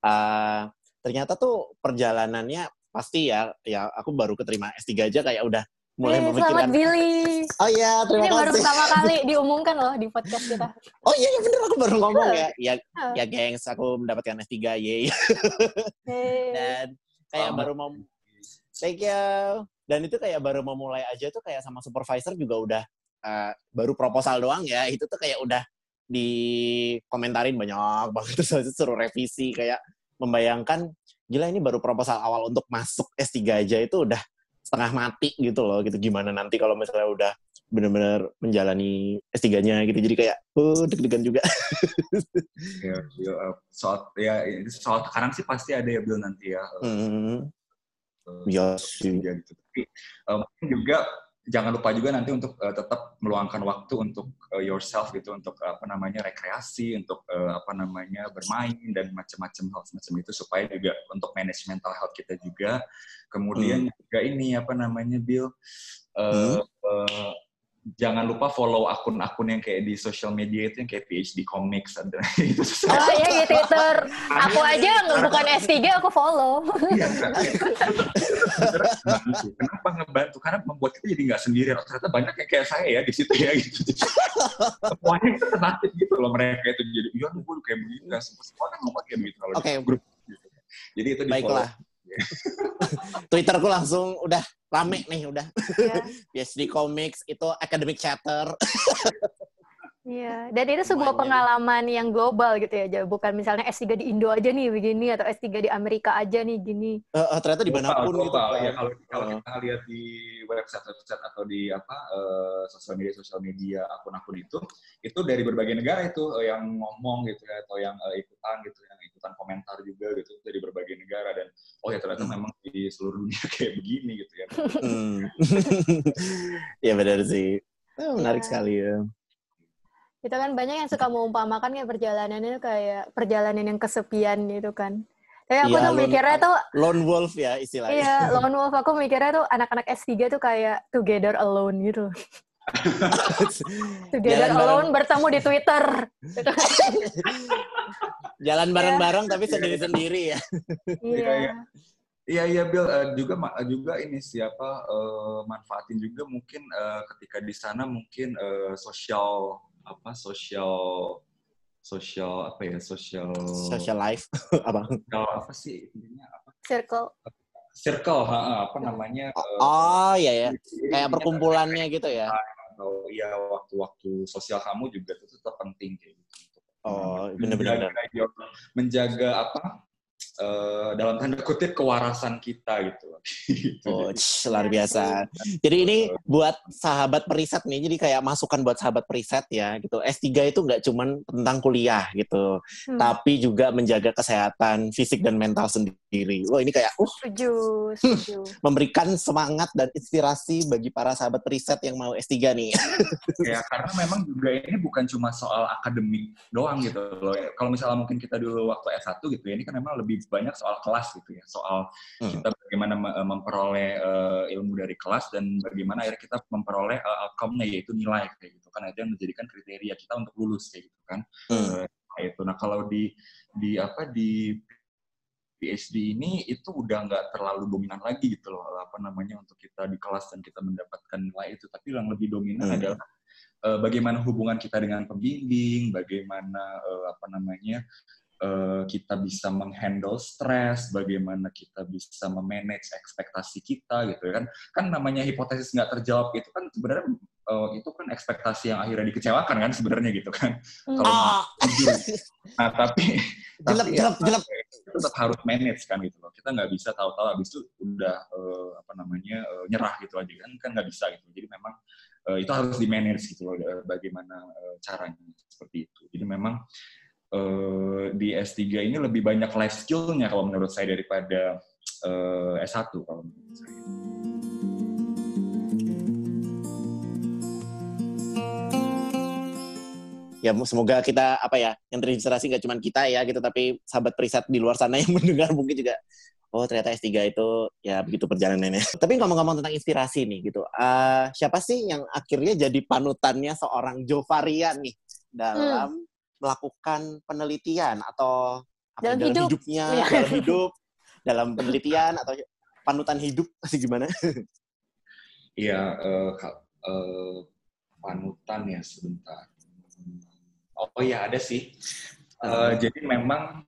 uh, ternyata tuh perjalanannya pasti ya, ya aku baru keterima S3 aja kayak udah mulai hey, memikirkan. Selamat Billy. Oh iya, terima Ini kasih. baru pertama kali diumumkan loh di podcast kita. Oh iya, iya bener aku baru ngomong ya. Ya, ya gengs, aku mendapatkan S3, yeay. Hey. Dan kayak Selamat. baru mau, thank you. Dan itu kayak baru mau mulai aja tuh kayak sama supervisor juga udah uh, baru proposal doang ya. Itu tuh kayak udah dikomentarin banyak banget terus suruh revisi kayak membayangkan gila ini baru proposal awal untuk masuk S3 aja itu udah setengah mati gitu loh gitu gimana nanti kalau misalnya udah benar-benar menjalani S3-nya gitu jadi kayak uh deg-degan juga Ya, ya, soal ya soal tekanan sih pasti ada ya Bill nanti ya. uh, hmm. uh, ya kerja gitu. Tapi mungkin juga jangan lupa juga nanti untuk uh, tetap meluangkan waktu untuk uh, yourself gitu untuk uh, apa namanya rekreasi untuk uh, apa namanya bermain dan macam-macam hal semacam itu supaya juga untuk manage mental health kita juga. Kemudian juga ini apa namanya Bill uh, uh, jangan lupa follow akun-akun yang kayak di social media itu yang kayak PhD Comics ada itu Oh iya di Twitter. Aku aja nggak bukan S3 aku follow. Iya, ngebantu. Kenapa ngebantu? Karena membuat kita jadi nggak sendiri. Oh, ternyata banyak yang kayak saya ya di situ ya gitu. Semuanya itu tenatif gitu loh mereka itu jadi, iya nih gue kayak begini. Semua semua kan ngomong kayak begitu kalau Oke. di grup. Gitu. Jadi itu di baiklah Twitterku langsung udah rame nih udah Iya. PhD Comics itu academic chatter Iya, dan itu sebuah Semuanya. pengalaman yang global gitu ya, Jadi bukan misalnya S3 di Indo aja nih begini atau S3 di Amerika aja nih gini. Eh, eh, ternyata di mana pun global, gitu global. kan. Ya, kalau kalau Oh. kita lihat di website-website atau di apa eh, sosial media sosial media akun-akun itu, itu dari berbagai negara itu eh, yang ngomong gitu ya atau yang eh, ikutan gitu, yang ikutan komentar juga gitu dari berbagai negara dan oh ya ternyata Hmm. memang di seluruh dunia kayak begini gitu ya. Hmm. ya benar sih Eh, menarik Iya. sekali ya Itu kan banyak yang suka mengumpamakan kayak perjalanannya kayak perjalanan yang kesepian gitu kan. Tapi aku Iya, tuh lone- mikirnya tuh, lone wolf ya istilahnya iya, lone wolf. Aku mikirnya tuh anak-anak S3 tuh kayak together alone gitu. Together Jalan bareng. alone bertemu di Twitter. Jalan bareng-bareng tapi sendiri-sendiri ya Iya, Iya. iya. Iya iya Bill Eh, juga ma- juga ini siapa eh, manfaatin juga mungkin eh, ketika di sana mungkin eh, sosial apa sosial sosial apa ya sosial social life apa sosial apa sih intinya apa Circle. circle ha, ha, apa namanya eh, oh iya ya kayak perkumpulannya gitu ya atau iya waktu-waktu sosial kamu juga itu tetap penting kayak gitu oh bener-bener. menjaga, menjaga apa eh, dalam tanda kutip kewarasan kita gitu Gitu. Oh, luar biasa. Jadi ini buat sahabat periset nih, jadi kayak masukan buat sahabat periset ya gitu. S3 itu nggak cuman tentang kuliah gitu, Hmm. tapi juga menjaga kesehatan fisik dan mental sendiri. Wah, ini kayak uh Setuju, setuju. memberikan semangat dan inspirasi bagi para sahabat periset yang mau S3 nih. ya karena memang juga ini bukan cuma soal akademik doang gitu loh. Kalau misalnya mungkin kita dulu waktu S1 gitu ya, ini kan memang lebih banyak soal kelas gitu ya, soal Hmm. kita bagaimana me- memperoleh eh, ilmu dari kelas dan bagaimana akhirnya kita memperoleh eh, outcome-nya yaitu nilai kayak gitu kan itu yang menjadikan kriteria kita untuk lulus kayak gitu kan. Hmm. Eh, kayak itu. Nah kalau di di apa di PhD ini itu udah nggak terlalu dominan lagi gitu loh apa namanya untuk kita di kelas dan kita mendapatkan nilai itu tapi yang lebih dominan Hmm. adalah eh, bagaimana hubungan kita dengan pembimbing bagaimana eh, apa namanya eh, kita bisa menghandle stres bagaimana kita bisa memanage ekspektasi kita gitu ya kan. Kan namanya hipotesis nggak terjawab itu kan sebenarnya eh, itu kan ekspektasi yang akhirnya dikecewakan kan sebenarnya gitu kan. Hmm. Kalau Ah, nah tapi jelek, tapi jelek, ya, jelek. tetap harus manage kan gitu loh. Kita nggak bisa tahu-tahu abis itu udah eh, apa namanya eh, nyerah gitu aja kan. Kan nggak bisa gitu. Jadi memang eh, itu harus di manage gitu loh bagaimana eh, caranya seperti itu. Jadi memang eh, di S3 ini lebih banyak life skill-nya kalau menurut saya daripada eh, S1 kalau menurut saya. ya semoga kita apa ya yang terinspirasi nggak cuma kita ya gitu tapi sahabat periset di luar sana yang mendengar mungkin juga oh ternyata S3 itu ya begitu perjalanannya. Tapi ngomong-ngomong tentang inspirasi nih gitu, uh, siapa sih yang akhirnya jadi panutannya seorang Jovarian nih dalam hmm. Melakukan penelitian atau apa, dalam, dalam hidup. hidupnya, ya. dalam hidup, dalam penelitian atau panutan hidup sih gimana? Iya, uh, uh, panutan ya sebentar. Oh iya ada sih. Uh, jadi memang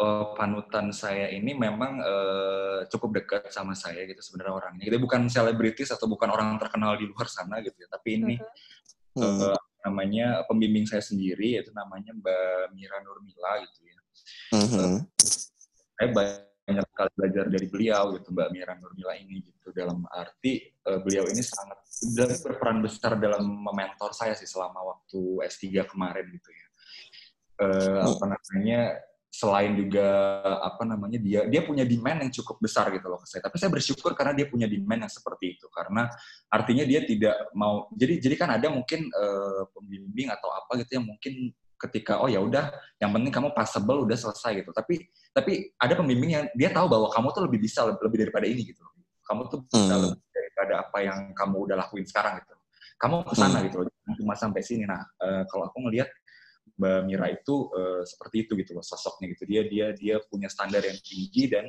uh, panutan saya ini memang uh, cukup dekat sama saya gitu sebenarnya orangnya. Jadi bukan selebritis atau bukan orang terkenal di luar sana gitu ya, tapi ini uh -huh. uh, namanya pembimbing saya sendiri yaitu namanya Mbak Mira Nurmila gitu ya. Uh -huh. uh, saya banyak sekali belajar dari beliau gitu Mbak Mira Nurmila ini gitu dalam arti uh, beliau ini sangat berperan besar dalam mementor saya sih selama waktu S3 kemarin gitu ya. Uh, apa namanya selain juga apa namanya dia dia punya demand yang cukup besar gitu loh ke saya. Tapi saya bersyukur karena dia punya demand yang seperti itu karena artinya dia tidak mau jadi jadi kan ada mungkin uh, pembimbing atau apa gitu yang mungkin ketika oh ya udah yang penting kamu passable udah selesai gitu. Tapi tapi ada pembimbing yang dia tahu bahwa kamu tuh lebih bisa lebih daripada ini gitu. Kamu tuh bisa hmm. lebih daripada apa yang kamu udah lakuin sekarang gitu. Kamu ke sana hmm. gitu loh, cuma sampai sini. Nah, uh, kalau aku ngelihat Mbak Mira itu uh, seperti itu gitu loh sosoknya gitu. Dia dia dia punya standar yang tinggi dan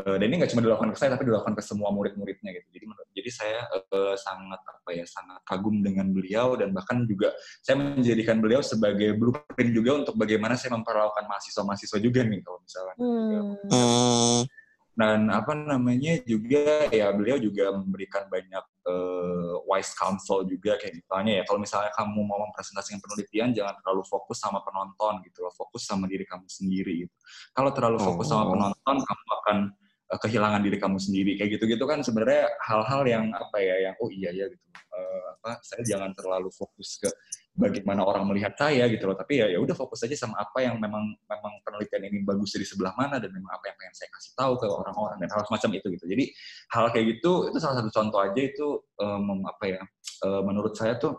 uh, dan ini nggak cuma dilakukan ke saya tapi dilakukan ke semua murid-muridnya gitu. Jadi jadi saya uh, sangat apa ya sangat kagum dengan beliau dan bahkan juga saya menjadikan beliau sebagai blueprint juga untuk bagaimana saya memperlakukan mahasiswa-mahasiswa juga nih kalau misalnya. Hmm dan apa namanya juga ya beliau juga memberikan banyak uh, wise counsel juga kayak misalnya ya kalau misalnya kamu mau mempresentasikan penelitian jangan terlalu fokus sama penonton gitu loh fokus sama diri kamu sendiri gitu kalau terlalu fokus oh. sama penonton kamu akan uh, kehilangan diri kamu sendiri kayak gitu gitu kan sebenarnya hal-hal yang apa ya yang oh iya ya gitu uh, apa saya jangan terlalu fokus ke bagaimana orang melihat saya gitu loh. Tapi ya ya udah fokus aja sama apa yang memang memang penelitian ini bagus di sebelah mana dan memang apa yang pengen saya kasih tahu ke orang-orang dan hal semacam itu gitu. Jadi hal kayak gitu itu salah satu contoh aja itu um, apa ya uh, menurut saya tuh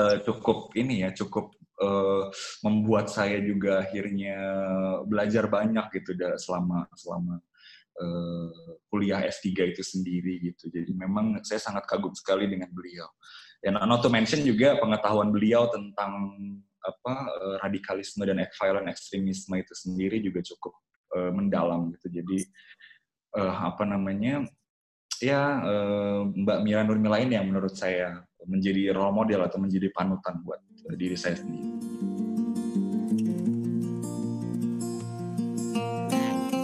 uh, cukup ini ya cukup uh, membuat saya juga akhirnya belajar banyak gitu selama selama uh, kuliah S3 itu sendiri gitu. Jadi memang saya sangat kagum sekali dengan beliau dan not to mention juga pengetahuan beliau tentang apa uh, radikalisme dan violent ekstremisme itu sendiri juga cukup uh, mendalam gitu. Jadi uh, apa namanya ya uh, Mbak Mira Nurmila ini yang menurut saya menjadi role model atau menjadi panutan buat diri saya sendiri.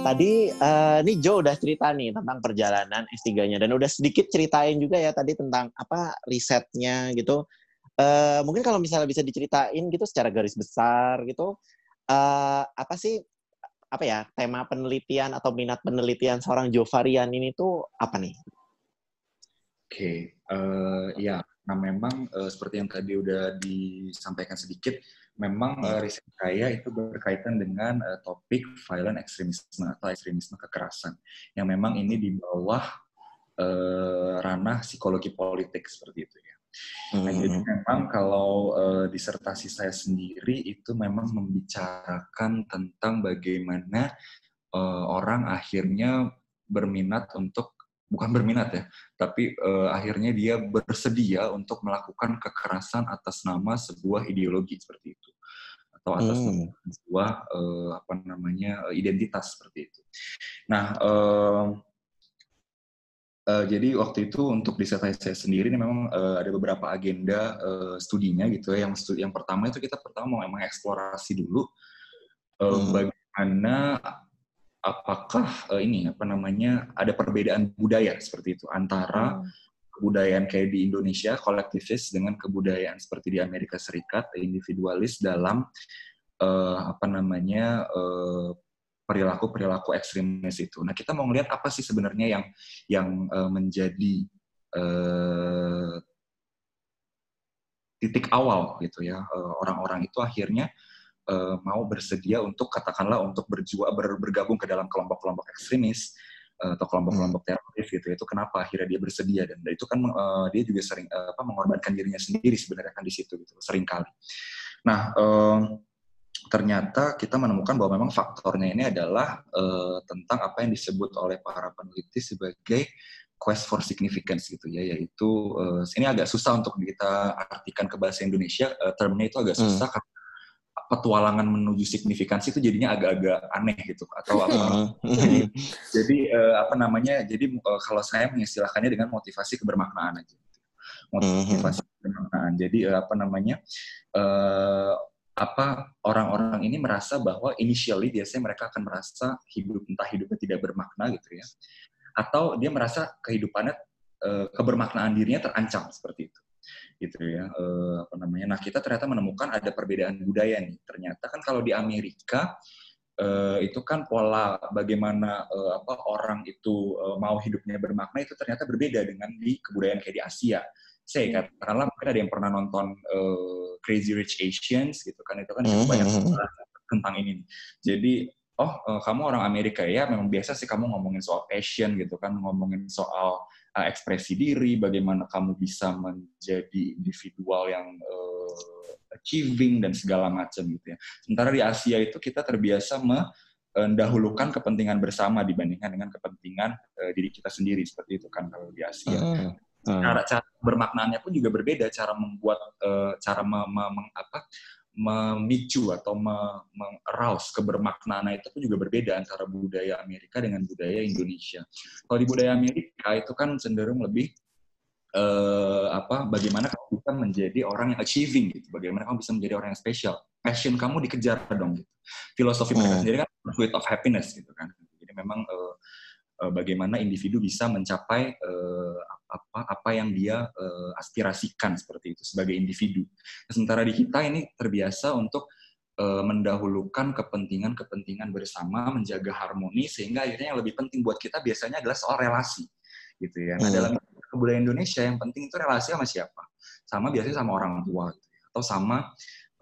Tadi uh, ini Joe udah cerita nih tentang perjalanan S3-nya dan udah sedikit ceritain juga ya tadi tentang apa risetnya gitu. Uh, mungkin kalau misalnya bisa diceritain gitu secara garis besar gitu uh, apa sih apa ya tema penelitian atau minat penelitian seorang Jovarian ini tuh apa nih? Oke, okay. uh, ya, nah memang uh, seperti yang tadi udah disampaikan sedikit, memang uh, riset saya itu berkaitan dengan uh, topik violent extremisme atau ekstremisme kekerasan yang memang ini di bawah uh, ranah psikologi politik seperti itu ya. Nah, hmm. jadi memang kalau uh, disertasi saya sendiri itu memang membicarakan tentang bagaimana uh, orang akhirnya berminat untuk bukan berminat ya, tapi uh, akhirnya dia bersedia untuk melakukan kekerasan atas nama sebuah ideologi seperti itu atau atas hmm. sebuah uh, apa namanya identitas seperti itu. Nah, uh, uh, jadi waktu itu untuk disertasi saya sendiri ini memang uh, ada beberapa agenda uh, studinya gitu ya. Yang studi yang pertama itu kita pertama mau emang eksplorasi dulu uh, hmm. bagaimana apakah uh, ini apa namanya ada perbedaan budaya seperti itu antara hmm. kebudayaan kayak di Indonesia kolektivis dengan kebudayaan seperti di Amerika Serikat individualis dalam uh, apa namanya uh, perilaku-perilaku ekstremis itu. Nah, kita mau ngelihat apa sih sebenarnya yang yang uh, menjadi uh, titik awal gitu ya orang-orang uh, itu akhirnya uh, mau bersedia untuk katakanlah untuk berjuang ber, bergabung ke dalam kelompok-kelompok ekstremis uh, atau kelompok-kelompok hmm. teroris gitu itu kenapa akhirnya dia bersedia dan itu kan uh, dia juga sering uh, apa mengorbankan dirinya sendiri sebenarnya kan di situ gitu sering kali Nah, um, ternyata kita menemukan bahwa memang faktornya ini adalah uh, tentang apa yang disebut oleh para peneliti sebagai quest for significance gitu ya yaitu uh, ini agak susah untuk kita artikan ke bahasa Indonesia uh, termnya itu agak susah hmm. karena petualangan menuju signifikansi itu jadinya agak-agak aneh gitu atau apa? Jadi, jadi uh, apa namanya jadi uh, kalau saya mengistilahkannya dengan motivasi kebermaknaan aja motivasi hmm. kebermaknaan. Jadi uh, apa namanya uh, apa orang-orang ini merasa bahwa initially biasanya mereka akan merasa hidup entah hidupnya tidak bermakna gitu ya. Atau dia merasa kehidupannya uh, kebermaknaan dirinya terancam seperti itu gitu ya. Uh, apa namanya nah kita ternyata menemukan ada perbedaan budaya nih. Ternyata kan kalau di Amerika uh, itu kan pola bagaimana uh, apa orang itu uh, mau hidupnya bermakna itu ternyata berbeda dengan di kebudayaan kayak di Asia. Saya hmm. katakanlah mungkin ada yang pernah nonton uh, Crazy Rich Asians gitu kan. Itu kan cukup banyak hmm, hmm, tentang ini. Jadi oh uh, kamu orang Amerika ya memang biasa sih kamu ngomongin soal passion gitu kan ngomongin soal uh, ekspresi diri bagaimana kamu bisa menjadi individual yang uh, achieving dan segala macam gitu ya. Sementara di Asia itu kita terbiasa mendahulukan kepentingan bersama dibandingkan dengan kepentingan uh, diri kita sendiri seperti itu kan kalau di Asia. Mm. Hmm. Cara cara bermaknanya pun juga berbeda cara membuat uh, cara me, me, me, apa memicu atau mengarouse kebermaknaan itu pun juga berbeda antara budaya Amerika dengan budaya Indonesia. Kalau di budaya Amerika itu kan cenderung lebih uh, apa bagaimana kamu bisa menjadi orang yang achieving gitu, bagaimana kamu bisa menjadi orang yang spesial. Passion kamu dikejar dong gitu. Filosofi mereka hmm. sendiri kan pursuit of happiness gitu kan. Jadi memang uh, bagaimana individu bisa mencapai uh, apa apa yang dia uh, aspirasikan seperti itu sebagai individu. Sementara di kita ini terbiasa untuk uh, mendahulukan kepentingan-kepentingan bersama, menjaga harmoni sehingga akhirnya yang lebih penting buat kita biasanya adalah soal relasi gitu ya. Nah, hmm. dalam kebudayaan Indonesia yang penting itu relasi sama siapa? Sama biasanya sama orang tua gitu ya. atau sama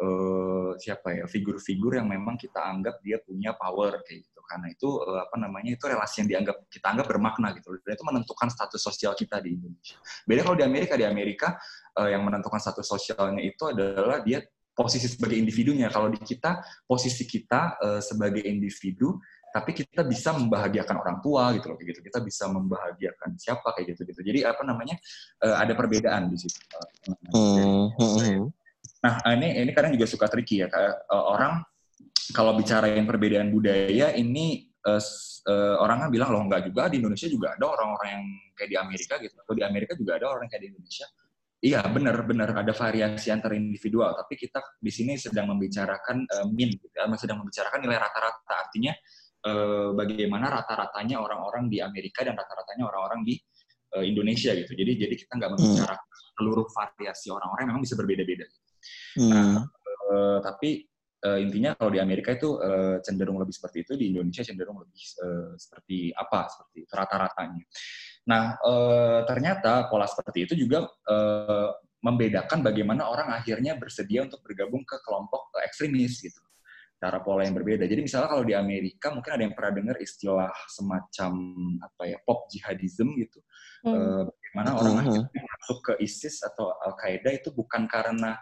uh, siapa ya figur-figur yang memang kita anggap dia punya power kayak gitu. Karena itu uh, apa namanya itu relasi yang dianggap kita anggap bermakna gitu dan itu menentukan status sosial kita di Indonesia. Beda kalau di Amerika. Di Amerika uh, yang menentukan status sosialnya itu adalah dia posisi sebagai individunya. Kalau di kita posisi kita uh, sebagai individu tapi kita bisa membahagiakan orang tua gitu loh kayak gitu. Kita bisa membahagiakan siapa kayak gitu gitu jadi apa namanya uh, ada perbedaan di situ. Uh, hmm. Nah, ini ini kadang juga suka tricky ya. Uh, orang kalau bicarain perbedaan budaya ini uh, uh, orang kan bilang loh enggak juga di Indonesia juga ada orang-orang yang kayak di Amerika gitu atau di Amerika juga ada orang kayak di Indonesia. Iya benar benar ada variasi antar individual tapi kita di sini sedang membicarakan uh, min gitu ya, sedang membicarakan nilai rata-rata artinya uh, bagaimana rata-ratanya orang-orang di Amerika dan rata-ratanya orang-orang di uh, Indonesia gitu. Jadi jadi kita nggak hmm. membicarakan seluruh variasi orang-orang memang bisa berbeda-beda. Gitu. Hmm. Nah, uh, tapi uh, intinya kalau di Amerika itu uh, cenderung lebih seperti itu, di Indonesia cenderung lebih uh, seperti apa, seperti rata-ratanya. Nah, uh, ternyata pola seperti itu juga uh, membedakan bagaimana orang akhirnya bersedia untuk bergabung ke kelompok ekstremis gitu. Cara pola yang berbeda. Jadi misalnya kalau di Amerika mungkin ada yang pernah dengar istilah semacam apa ya pop jihadism gitu. Hmm. Uh, bagaimana orang uh-huh. akhirnya masuk ke ISIS atau Al Qaeda itu bukan karena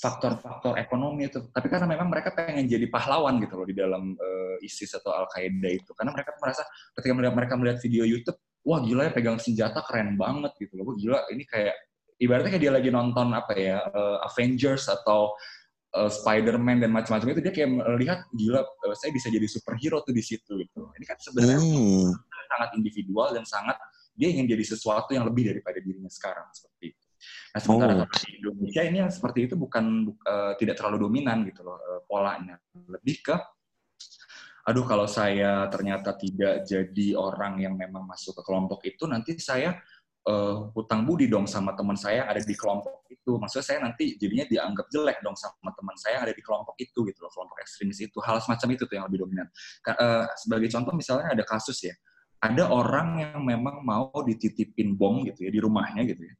faktor-faktor ekonomi itu, tapi karena memang mereka pengen jadi pahlawan gitu loh di dalam uh, ISIS atau Al Qaeda itu, karena mereka merasa ketika melihat mereka melihat video YouTube, wah gila ya pegang senjata keren banget gitu loh, wah gila ini kayak ibaratnya kayak dia lagi nonton apa ya uh, Avengers atau uh, Spider-Man dan macam-macam itu dia kayak melihat gila uh, saya bisa jadi superhero tuh di situ gitu. Ini kan sebenarnya hmm. sangat individual dan sangat dia ingin jadi sesuatu yang lebih daripada dirinya sekarang seperti itu. Nah, sementara oh. di Indonesia ini yang seperti itu bukan uh, tidak terlalu dominan gitu loh uh, polanya. Lebih ke aduh kalau saya ternyata tidak jadi orang yang memang masuk ke kelompok itu nanti saya uh, hutang budi dong sama teman saya yang ada di kelompok itu. Maksudnya saya nanti jadinya dianggap jelek dong sama teman saya yang ada di kelompok itu gitu loh, kelompok ekstremis itu. Hal semacam itu tuh yang lebih dominan. Uh, sebagai contoh misalnya ada kasus ya, ada orang yang memang mau dititipin bom gitu ya di rumahnya gitu ya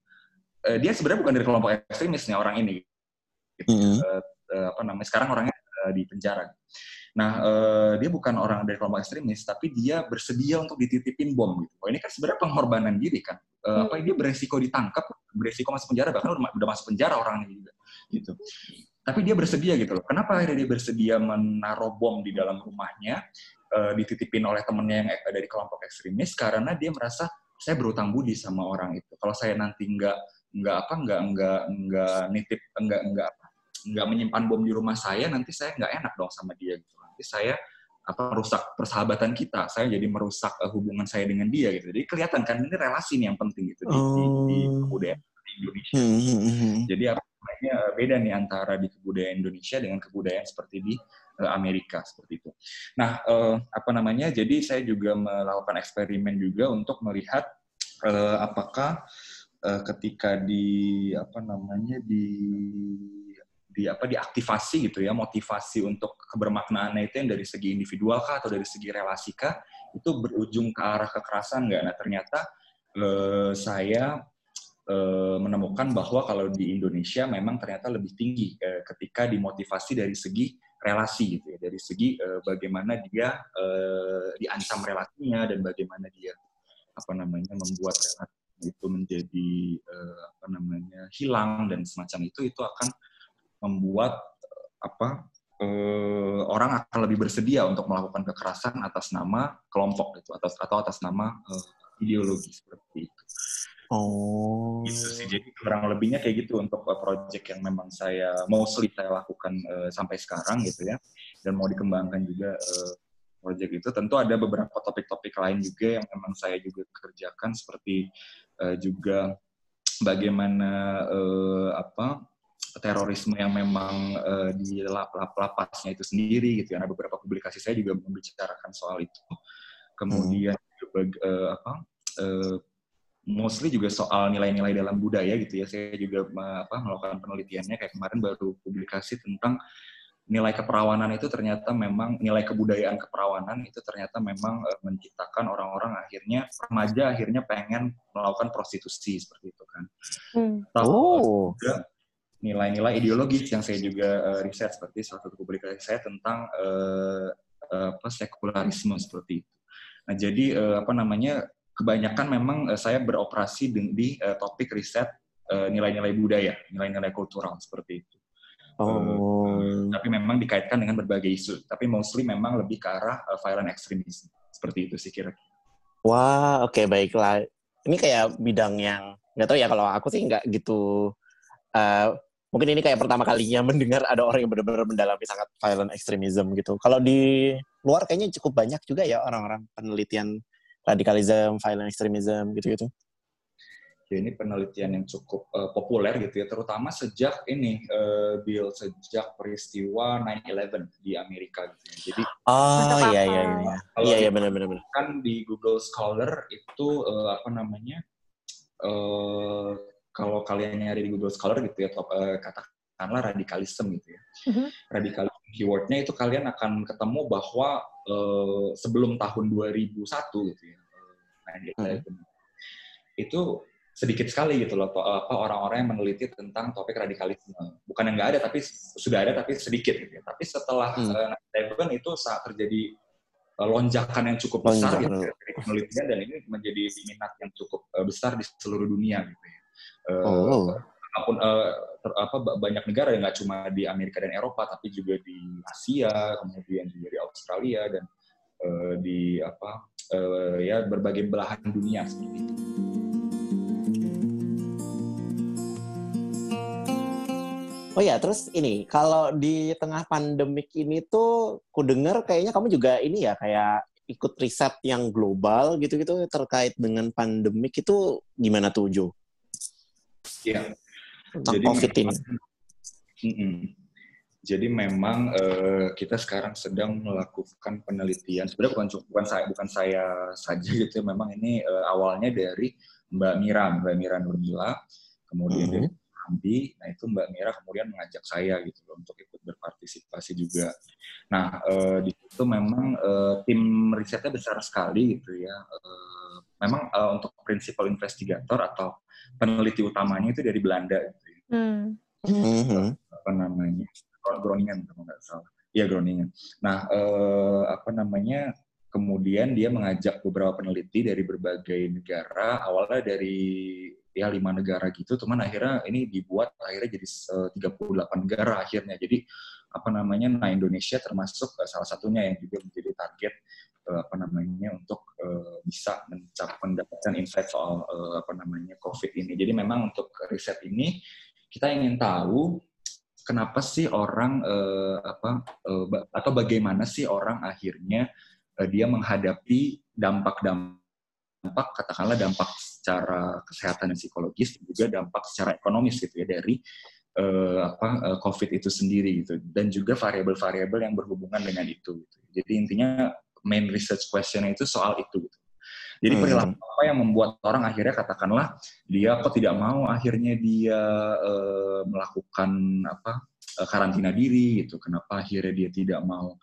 uh, dia sebenarnya bukan dari kelompok ekstremisnya orang ini. Gitu. Mm -hmm. uh, uh, apa namanya? Sekarang orangnya uh, di penjara. Nah, uh, dia bukan orang dari kelompok ekstremis, tapi dia bersedia untuk dititipin bom gitu. Oh, ini kan sebenarnya pengorbanan diri kan. Uh, hmm. Apa dia beresiko ditangkap, beresiko masuk penjara, bahkan udah, udah masuk penjara orangnya juga. Gitu. tapi dia bersedia gitu loh. Kenapa akhirnya dia bersedia menaruh bom di dalam rumahnya, uh, dititipin oleh temennya yang dari kelompok ekstremis karena dia merasa saya berutang budi sama orang itu. Kalau saya nanti nggak nggak apa nggak nggak nggak nitip nggak nggak apa nggak menyimpan bom di rumah saya, nanti saya nggak enak dong sama dia gitu. Nanti saya apa merusak persahabatan kita, saya jadi merusak uh, hubungan saya dengan dia gitu. Jadi kelihatan kan ini relasi nih yang penting gitu di, oh. di, di oh. kebudayaan di Indonesia. Hmm, hmm, hmm. Jadi apa namanya beda nih antara di kebudayaan Indonesia dengan kebudayaan seperti di uh, Amerika seperti itu. Nah, apa namanya? Jadi saya juga melakukan eksperimen juga untuk melihat apakah uh, ketika di apa namanya di di apa diaktifasi gitu ya motivasi untuk kebermaknaannya itu yang dari segi individual kah atau dari segi relasi kah itu berujung ke arah kekerasan nggak? Nah ternyata eh, saya eh, menemukan bahwa kalau di Indonesia memang ternyata lebih tinggi ketika dimotivasi dari segi relasi gitu ya dari segi bagaimana dia diancam relasinya dan bagaimana dia apa namanya membuat relasi itu menjadi eh, apa namanya hilang dan semacam itu itu akan membuat eh, apa eh, orang akan lebih bersedia untuk melakukan kekerasan atas nama kelompok itu atas atau atas nama eh, ideologi seperti itu. Oh. Gitu sih. Jadi kurang lebihnya kayak gitu untuk uh, project yang memang saya mostly saya lakukan uh, sampai sekarang gitu ya. Dan mau dikembangkan juga uh, project itu. Tentu ada beberapa topik-topik lain juga yang memang saya juga kerjakan seperti uh, juga bagaimana uh, apa terorisme yang memang uh, di lap-lapasnya itu sendiri gitu ya. Ada beberapa publikasi saya juga membicarakan soal itu. Kemudian hmm. juga, uh, apa uh, mostly juga soal nilai-nilai dalam budaya gitu ya. Saya juga apa melakukan penelitiannya kayak kemarin baru publikasi tentang nilai keperawanan itu ternyata memang nilai kebudayaan keperawanan itu ternyata memang uh, menciptakan orang-orang akhirnya remaja akhirnya pengen melakukan prostitusi seperti itu kan. Hmm. oh. Juga nilai-nilai ideologis yang saya juga uh, riset seperti salah satu publikasi saya tentang uh, uh, sekularisme seperti itu. Nah, jadi uh, apa namanya kebanyakan memang uh, saya beroperasi di, di uh, topik riset nilai-nilai uh, budaya, nilai-nilai kultural seperti itu. Oh. Uh, tapi memang dikaitkan dengan berbagai isu. Tapi mostly memang lebih ke arah uh, violent extremism. Seperti itu sih kira-kira. Wah, oke okay, baiklah. Ini kayak bidang yang nggak tahu ya kalau aku sih nggak gitu uh, mungkin ini kayak pertama kalinya mendengar ada orang yang benar-benar mendalami sangat violent extremism gitu. Kalau di luar kayaknya cukup banyak juga ya orang-orang penelitian radikalisme, violent extremism gitu-gitu. Ya, ini penelitian yang cukup uh, populer gitu ya, terutama sejak ini uh, Bill sejak peristiwa 9/11 di Amerika gitu ya. Jadi Oh iya iya iya. Iya iya benar benar benar. Kan di Google Scholar itu uh, apa namanya? Uh, kalau kalian nyari di Google Scholar gitu ya, top, uh, katakanlah radikalisme gitu ya. Uh-huh. Radikalisme keywordnya itu kalian akan ketemu bahwa uh, sebelum tahun 2001 gitu ya, nah, uh-huh. itu sedikit sekali gitu loh apa orang-orang yang meneliti tentang topik radikalisme. Bukan yang nggak ada, tapi sudah ada tapi sedikit gitu ya. Tapi setelah hmm. uh, itu saat terjadi lonjakan yang cukup besar gitu ya, penelitian dan ini menjadi minat yang cukup besar di seluruh dunia gitu ya. Uh, oh. Apa pun uh, ter, apa banyak negara yang nggak cuma di Amerika dan Eropa tapi juga di Asia, kemudian juga di Australia dan uh, di apa uh, ya berbagai belahan dunia seperti itu. Oh ya, terus ini kalau di tengah pandemik ini tuh, ku dengar kayaknya kamu juga ini ya kayak ikut riset yang global gitu-gitu terkait dengan pandemik itu gimana tuh Jo? Iya. Jadi COVID ini. Mm -mm. Jadi memang uh, kita sekarang sedang melakukan penelitian. Sebenarnya bukan bukan saya bukan saya saja gitu. Memang ini uh, awalnya dari Mbak Mira, Mbak Mira Nurmila, kemudian mm -hmm. Hamdi. Nah itu Mbak Mira kemudian mengajak saya gitu loh untuk ikut berpartisipasi juga. Nah uh, di situ memang uh, tim risetnya besar sekali gitu ya. Uh, memang uh, untuk prinsipal investigator atau peneliti utamanya itu dari Belanda gitu ya. Hmm. Apa namanya? Groningen kalau nggak salah. Iya Groningen. Nah, eh, apa namanya? Kemudian dia mengajak beberapa peneliti dari berbagai negara, awalnya dari ya lima negara gitu, teman akhirnya ini dibuat akhirnya jadi 38 negara akhirnya. Jadi apa namanya, nah Indonesia termasuk salah satunya yang juga menjadi target apa namanya untuk uh, bisa mencapai mendapatkan insight soal apa namanya COVID ini. Jadi memang untuk riset ini kita ingin tahu kenapa sih orang apa atau bagaimana sih orang akhirnya dia menghadapi dampak-dampak katakanlah dampak secara kesehatan dan psikologis dan juga dampak secara ekonomis gitu ya dari uh, apa uh, COVID itu sendiri gitu dan juga variabel-variabel yang berhubungan dengan itu. Gitu. Jadi intinya main research question itu soal itu gitu. Jadi hmm. perilaku apa yang membuat orang akhirnya katakanlah dia kok tidak mau akhirnya dia uh, melakukan apa karantina diri gitu. Kenapa akhirnya dia tidak mau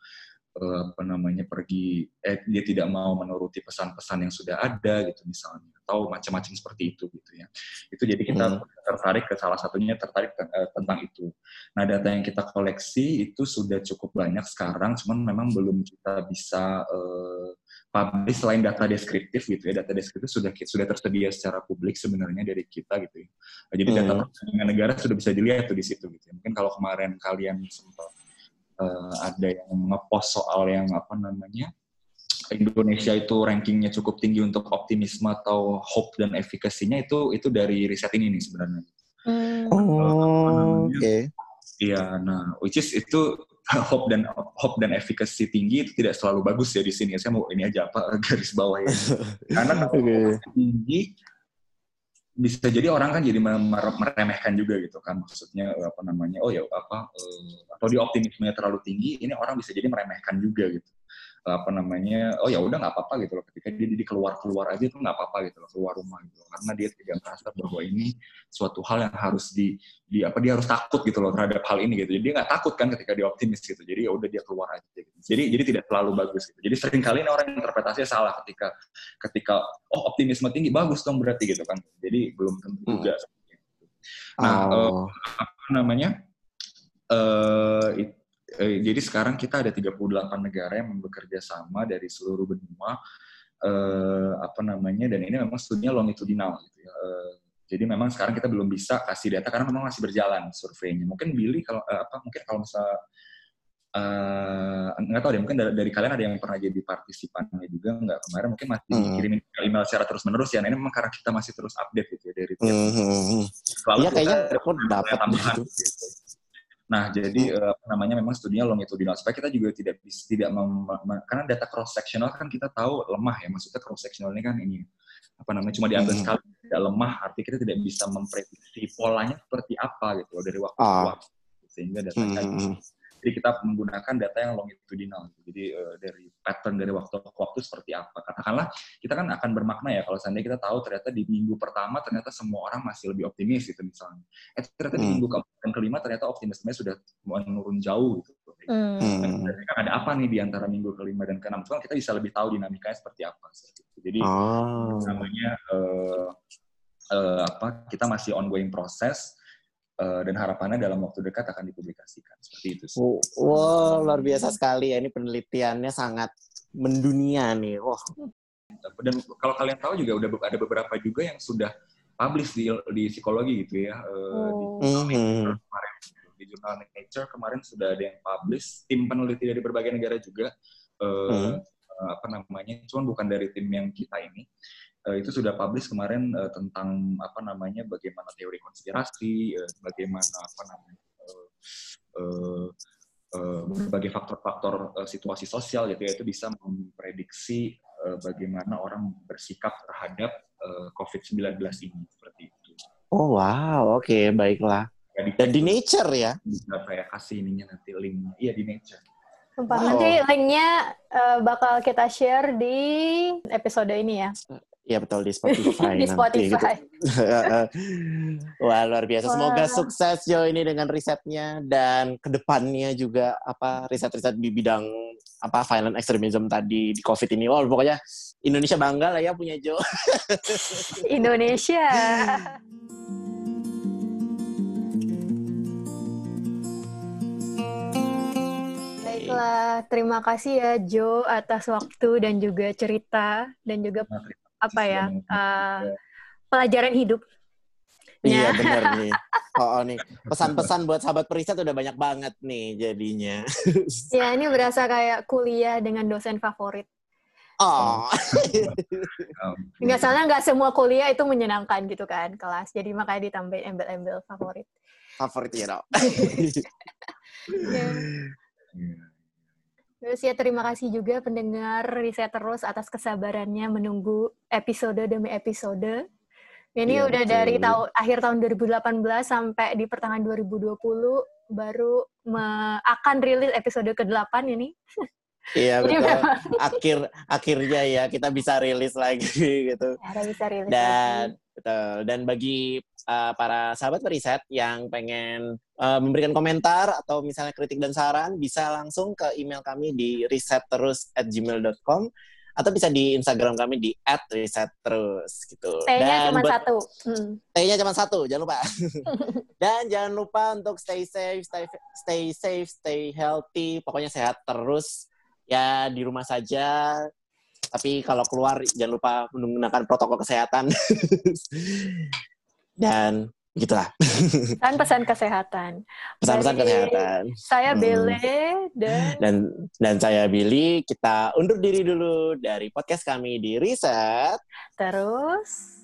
uh, apa namanya pergi eh dia tidak mau menuruti pesan-pesan yang sudah ada gitu misalnya atau macam-macam seperti itu gitu ya. Itu jadi kita hmm. tertarik ke salah satunya tertarik ke, uh, tentang itu. Nah, data yang kita koleksi itu sudah cukup banyak sekarang, cuman memang belum kita bisa uh, publish selain data deskriptif gitu ya. Data deskriptif sudah sudah tersedia secara publik sebenarnya dari kita gitu ya. Jadi hmm. data perbandingan negara sudah bisa dilihat tuh di situ gitu ya. Mungkin kalau kemarin kalian sempat uh, ada yang ngepost soal yang apa namanya Indonesia itu rankingnya cukup tinggi untuk optimisme atau hope dan efikasinya itu itu dari riset ini nih sebenarnya. Hmm. Oh, oke. Okay. Iya, nah, which is itu hope dan hope dan efikasi tinggi itu tidak selalu bagus ya di sini. Saya mau ini aja apa garis bawah ya. Karena okay. tinggi bisa jadi orang kan jadi meremehkan juga gitu kan. Maksudnya apa namanya oh ya apa uh, atau di optimismenya terlalu tinggi ini orang bisa jadi meremehkan juga gitu apa namanya oh ya udah nggak apa-apa gitu loh. Ketika dia di keluar keluar aja itu nggak apa-apa gitu loh keluar rumah gitu loh. karena dia tidak merasa bahwa ini suatu hal yang harus di, di apa dia harus takut gitu loh terhadap hal ini gitu. Jadi dia nggak takut kan ketika dia optimis gitu. Jadi ya udah dia keluar aja gitu. Jadi jadi tidak terlalu bagus gitu. Jadi sering kali orang interpretasinya salah ketika ketika oh optimisme tinggi bagus dong berarti gitu kan. Jadi belum tentu hmm. juga nah oh. uh, apa namanya uh, eh, jadi sekarang kita ada 38 negara yang bekerja sama dari seluruh benua eh, apa namanya dan ini memang studinya longitudinal gitu ya. Eh, jadi memang sekarang kita belum bisa kasih data karena memang masih berjalan surveinya. Mungkin Billy kalau eh, apa mungkin kalau misalnya uh, nggak tahu deh mungkin dari, dari kalian ada yang pernah jadi partisipannya juga nggak kemarin mungkin masih hmm. kirimin email secara terus menerus ya nah, ini memang karena kita masih terus update gitu ya dari tiap hmm. Iya kayaknya aku dapat gitu. Nah, jadi uh, apa namanya memang studinya longitudinal supaya kita juga tidak bisa tidak mem, karena data cross sectional kan kita tahu lemah ya. Maksudnya cross sectional ini kan ini apa namanya cuma diambil hmm. sekali tidak lemah artinya kita tidak bisa memprediksi polanya seperti apa gitu loh dari waktu ke ah. waktu sehingga datanya hmm. Jadi kita menggunakan data yang longitudinal. Jadi uh, dari pattern dari waktu ke waktu seperti apa. Katakanlah kita kan akan bermakna ya kalau seandainya kita tahu ternyata di minggu pertama ternyata semua orang masih lebih optimis gitu misalnya. Eh ternyata hmm. di minggu keempat dan kelima ternyata optimisme sudah menurun jauh gitu. Hmm. Dan kan ada apa nih di antara minggu kelima dan keenam? Cuma kita bisa lebih tahu dinamikanya seperti apa. Jadi oh. namanya uh, uh, apa? Kita masih ongoing proses Eh, dan harapannya dalam waktu dekat akan dipublikasikan seperti itu. Sih. Wow, luar biasa sekali ya ini penelitiannya sangat mendunia nih. Wah. Dan kalau kalian tahu juga udah ada beberapa juga yang sudah publish di, di psikologi gitu ya oh. di, mm-hmm. kemarin di jurnal Nature kemarin sudah ada yang publish tim peneliti dari berbagai negara juga uh, mm. apa namanya cuman bukan dari tim yang kita ini uh, itu sudah publish kemarin uh, tentang apa namanya bagaimana teori konspirasi, uh, bagaimana apa namanya uh, uh, uh, berbagai faktor-faktor uh, situasi sosial gitu ya itu bisa memprediksi uh, bagaimana orang bersikap terhadap uh, COVID-19 ini seperti itu. Oh wow, oke okay, baiklah. Dan di Nature ya? Bisa saya kasih ininya nanti linknya. Iya di Nature. Wow. Nanti linknya uh, bakal kita share di episode ini ya. Iya betul di Spotify di Spotify. Gitu. Wah luar biasa. Wah. Semoga sukses Jo ini dengan risetnya dan ke depannya juga apa riset-riset di bidang apa violent extremism tadi di COVID ini. Wah pokoknya Indonesia bangga lah ya punya Jo. Indonesia. Baiklah terima kasih ya Jo atas waktu dan juga cerita dan juga apa ya uh, pelajaran hidup. Iya benar nih. Oh, oh nih pesan-pesan buat sahabat periset udah banyak banget nih jadinya. ya ini berasa kayak kuliah dengan dosen favorit. Oh. Nggak salah nggak semua kuliah itu menyenangkan gitu kan kelas. Jadi makanya ditambahin embel-embel favorit. Favorit ya, dong. Terus ya terima kasih juga pendengar riset terus atas kesabarannya menunggu episode demi episode. Ini ya, udah betul. dari tahun akhir tahun 2018 sampai di pertengahan 2020 baru me, akan rilis episode ke-8 ini. Iya betul. Akhir akhirnya ya kita bisa rilis lagi gitu. Ya, bisa rilis Dan lagi. Betul. Dan bagi uh, para sahabat periset yang pengen uh, memberikan komentar atau misalnya kritik dan saran bisa langsung ke email kami di risetterus@gmail.com atau bisa di Instagram kami di @risetterus gitu. T-nya cuma buat, satu. Hmm. T-nya cuma satu, jangan lupa. Dan jangan lupa untuk stay safe, stay stay safe, stay healthy, pokoknya sehat terus ya di rumah saja. Tapi kalau keluar jangan lupa menggunakan protokol kesehatan. Dan gitulah. Pesan-pesan kesehatan. Pesan-pesan kesehatan. Saya hmm. Bele dan dan dan saya Billy. Kita undur diri dulu dari podcast kami di Riset. Terus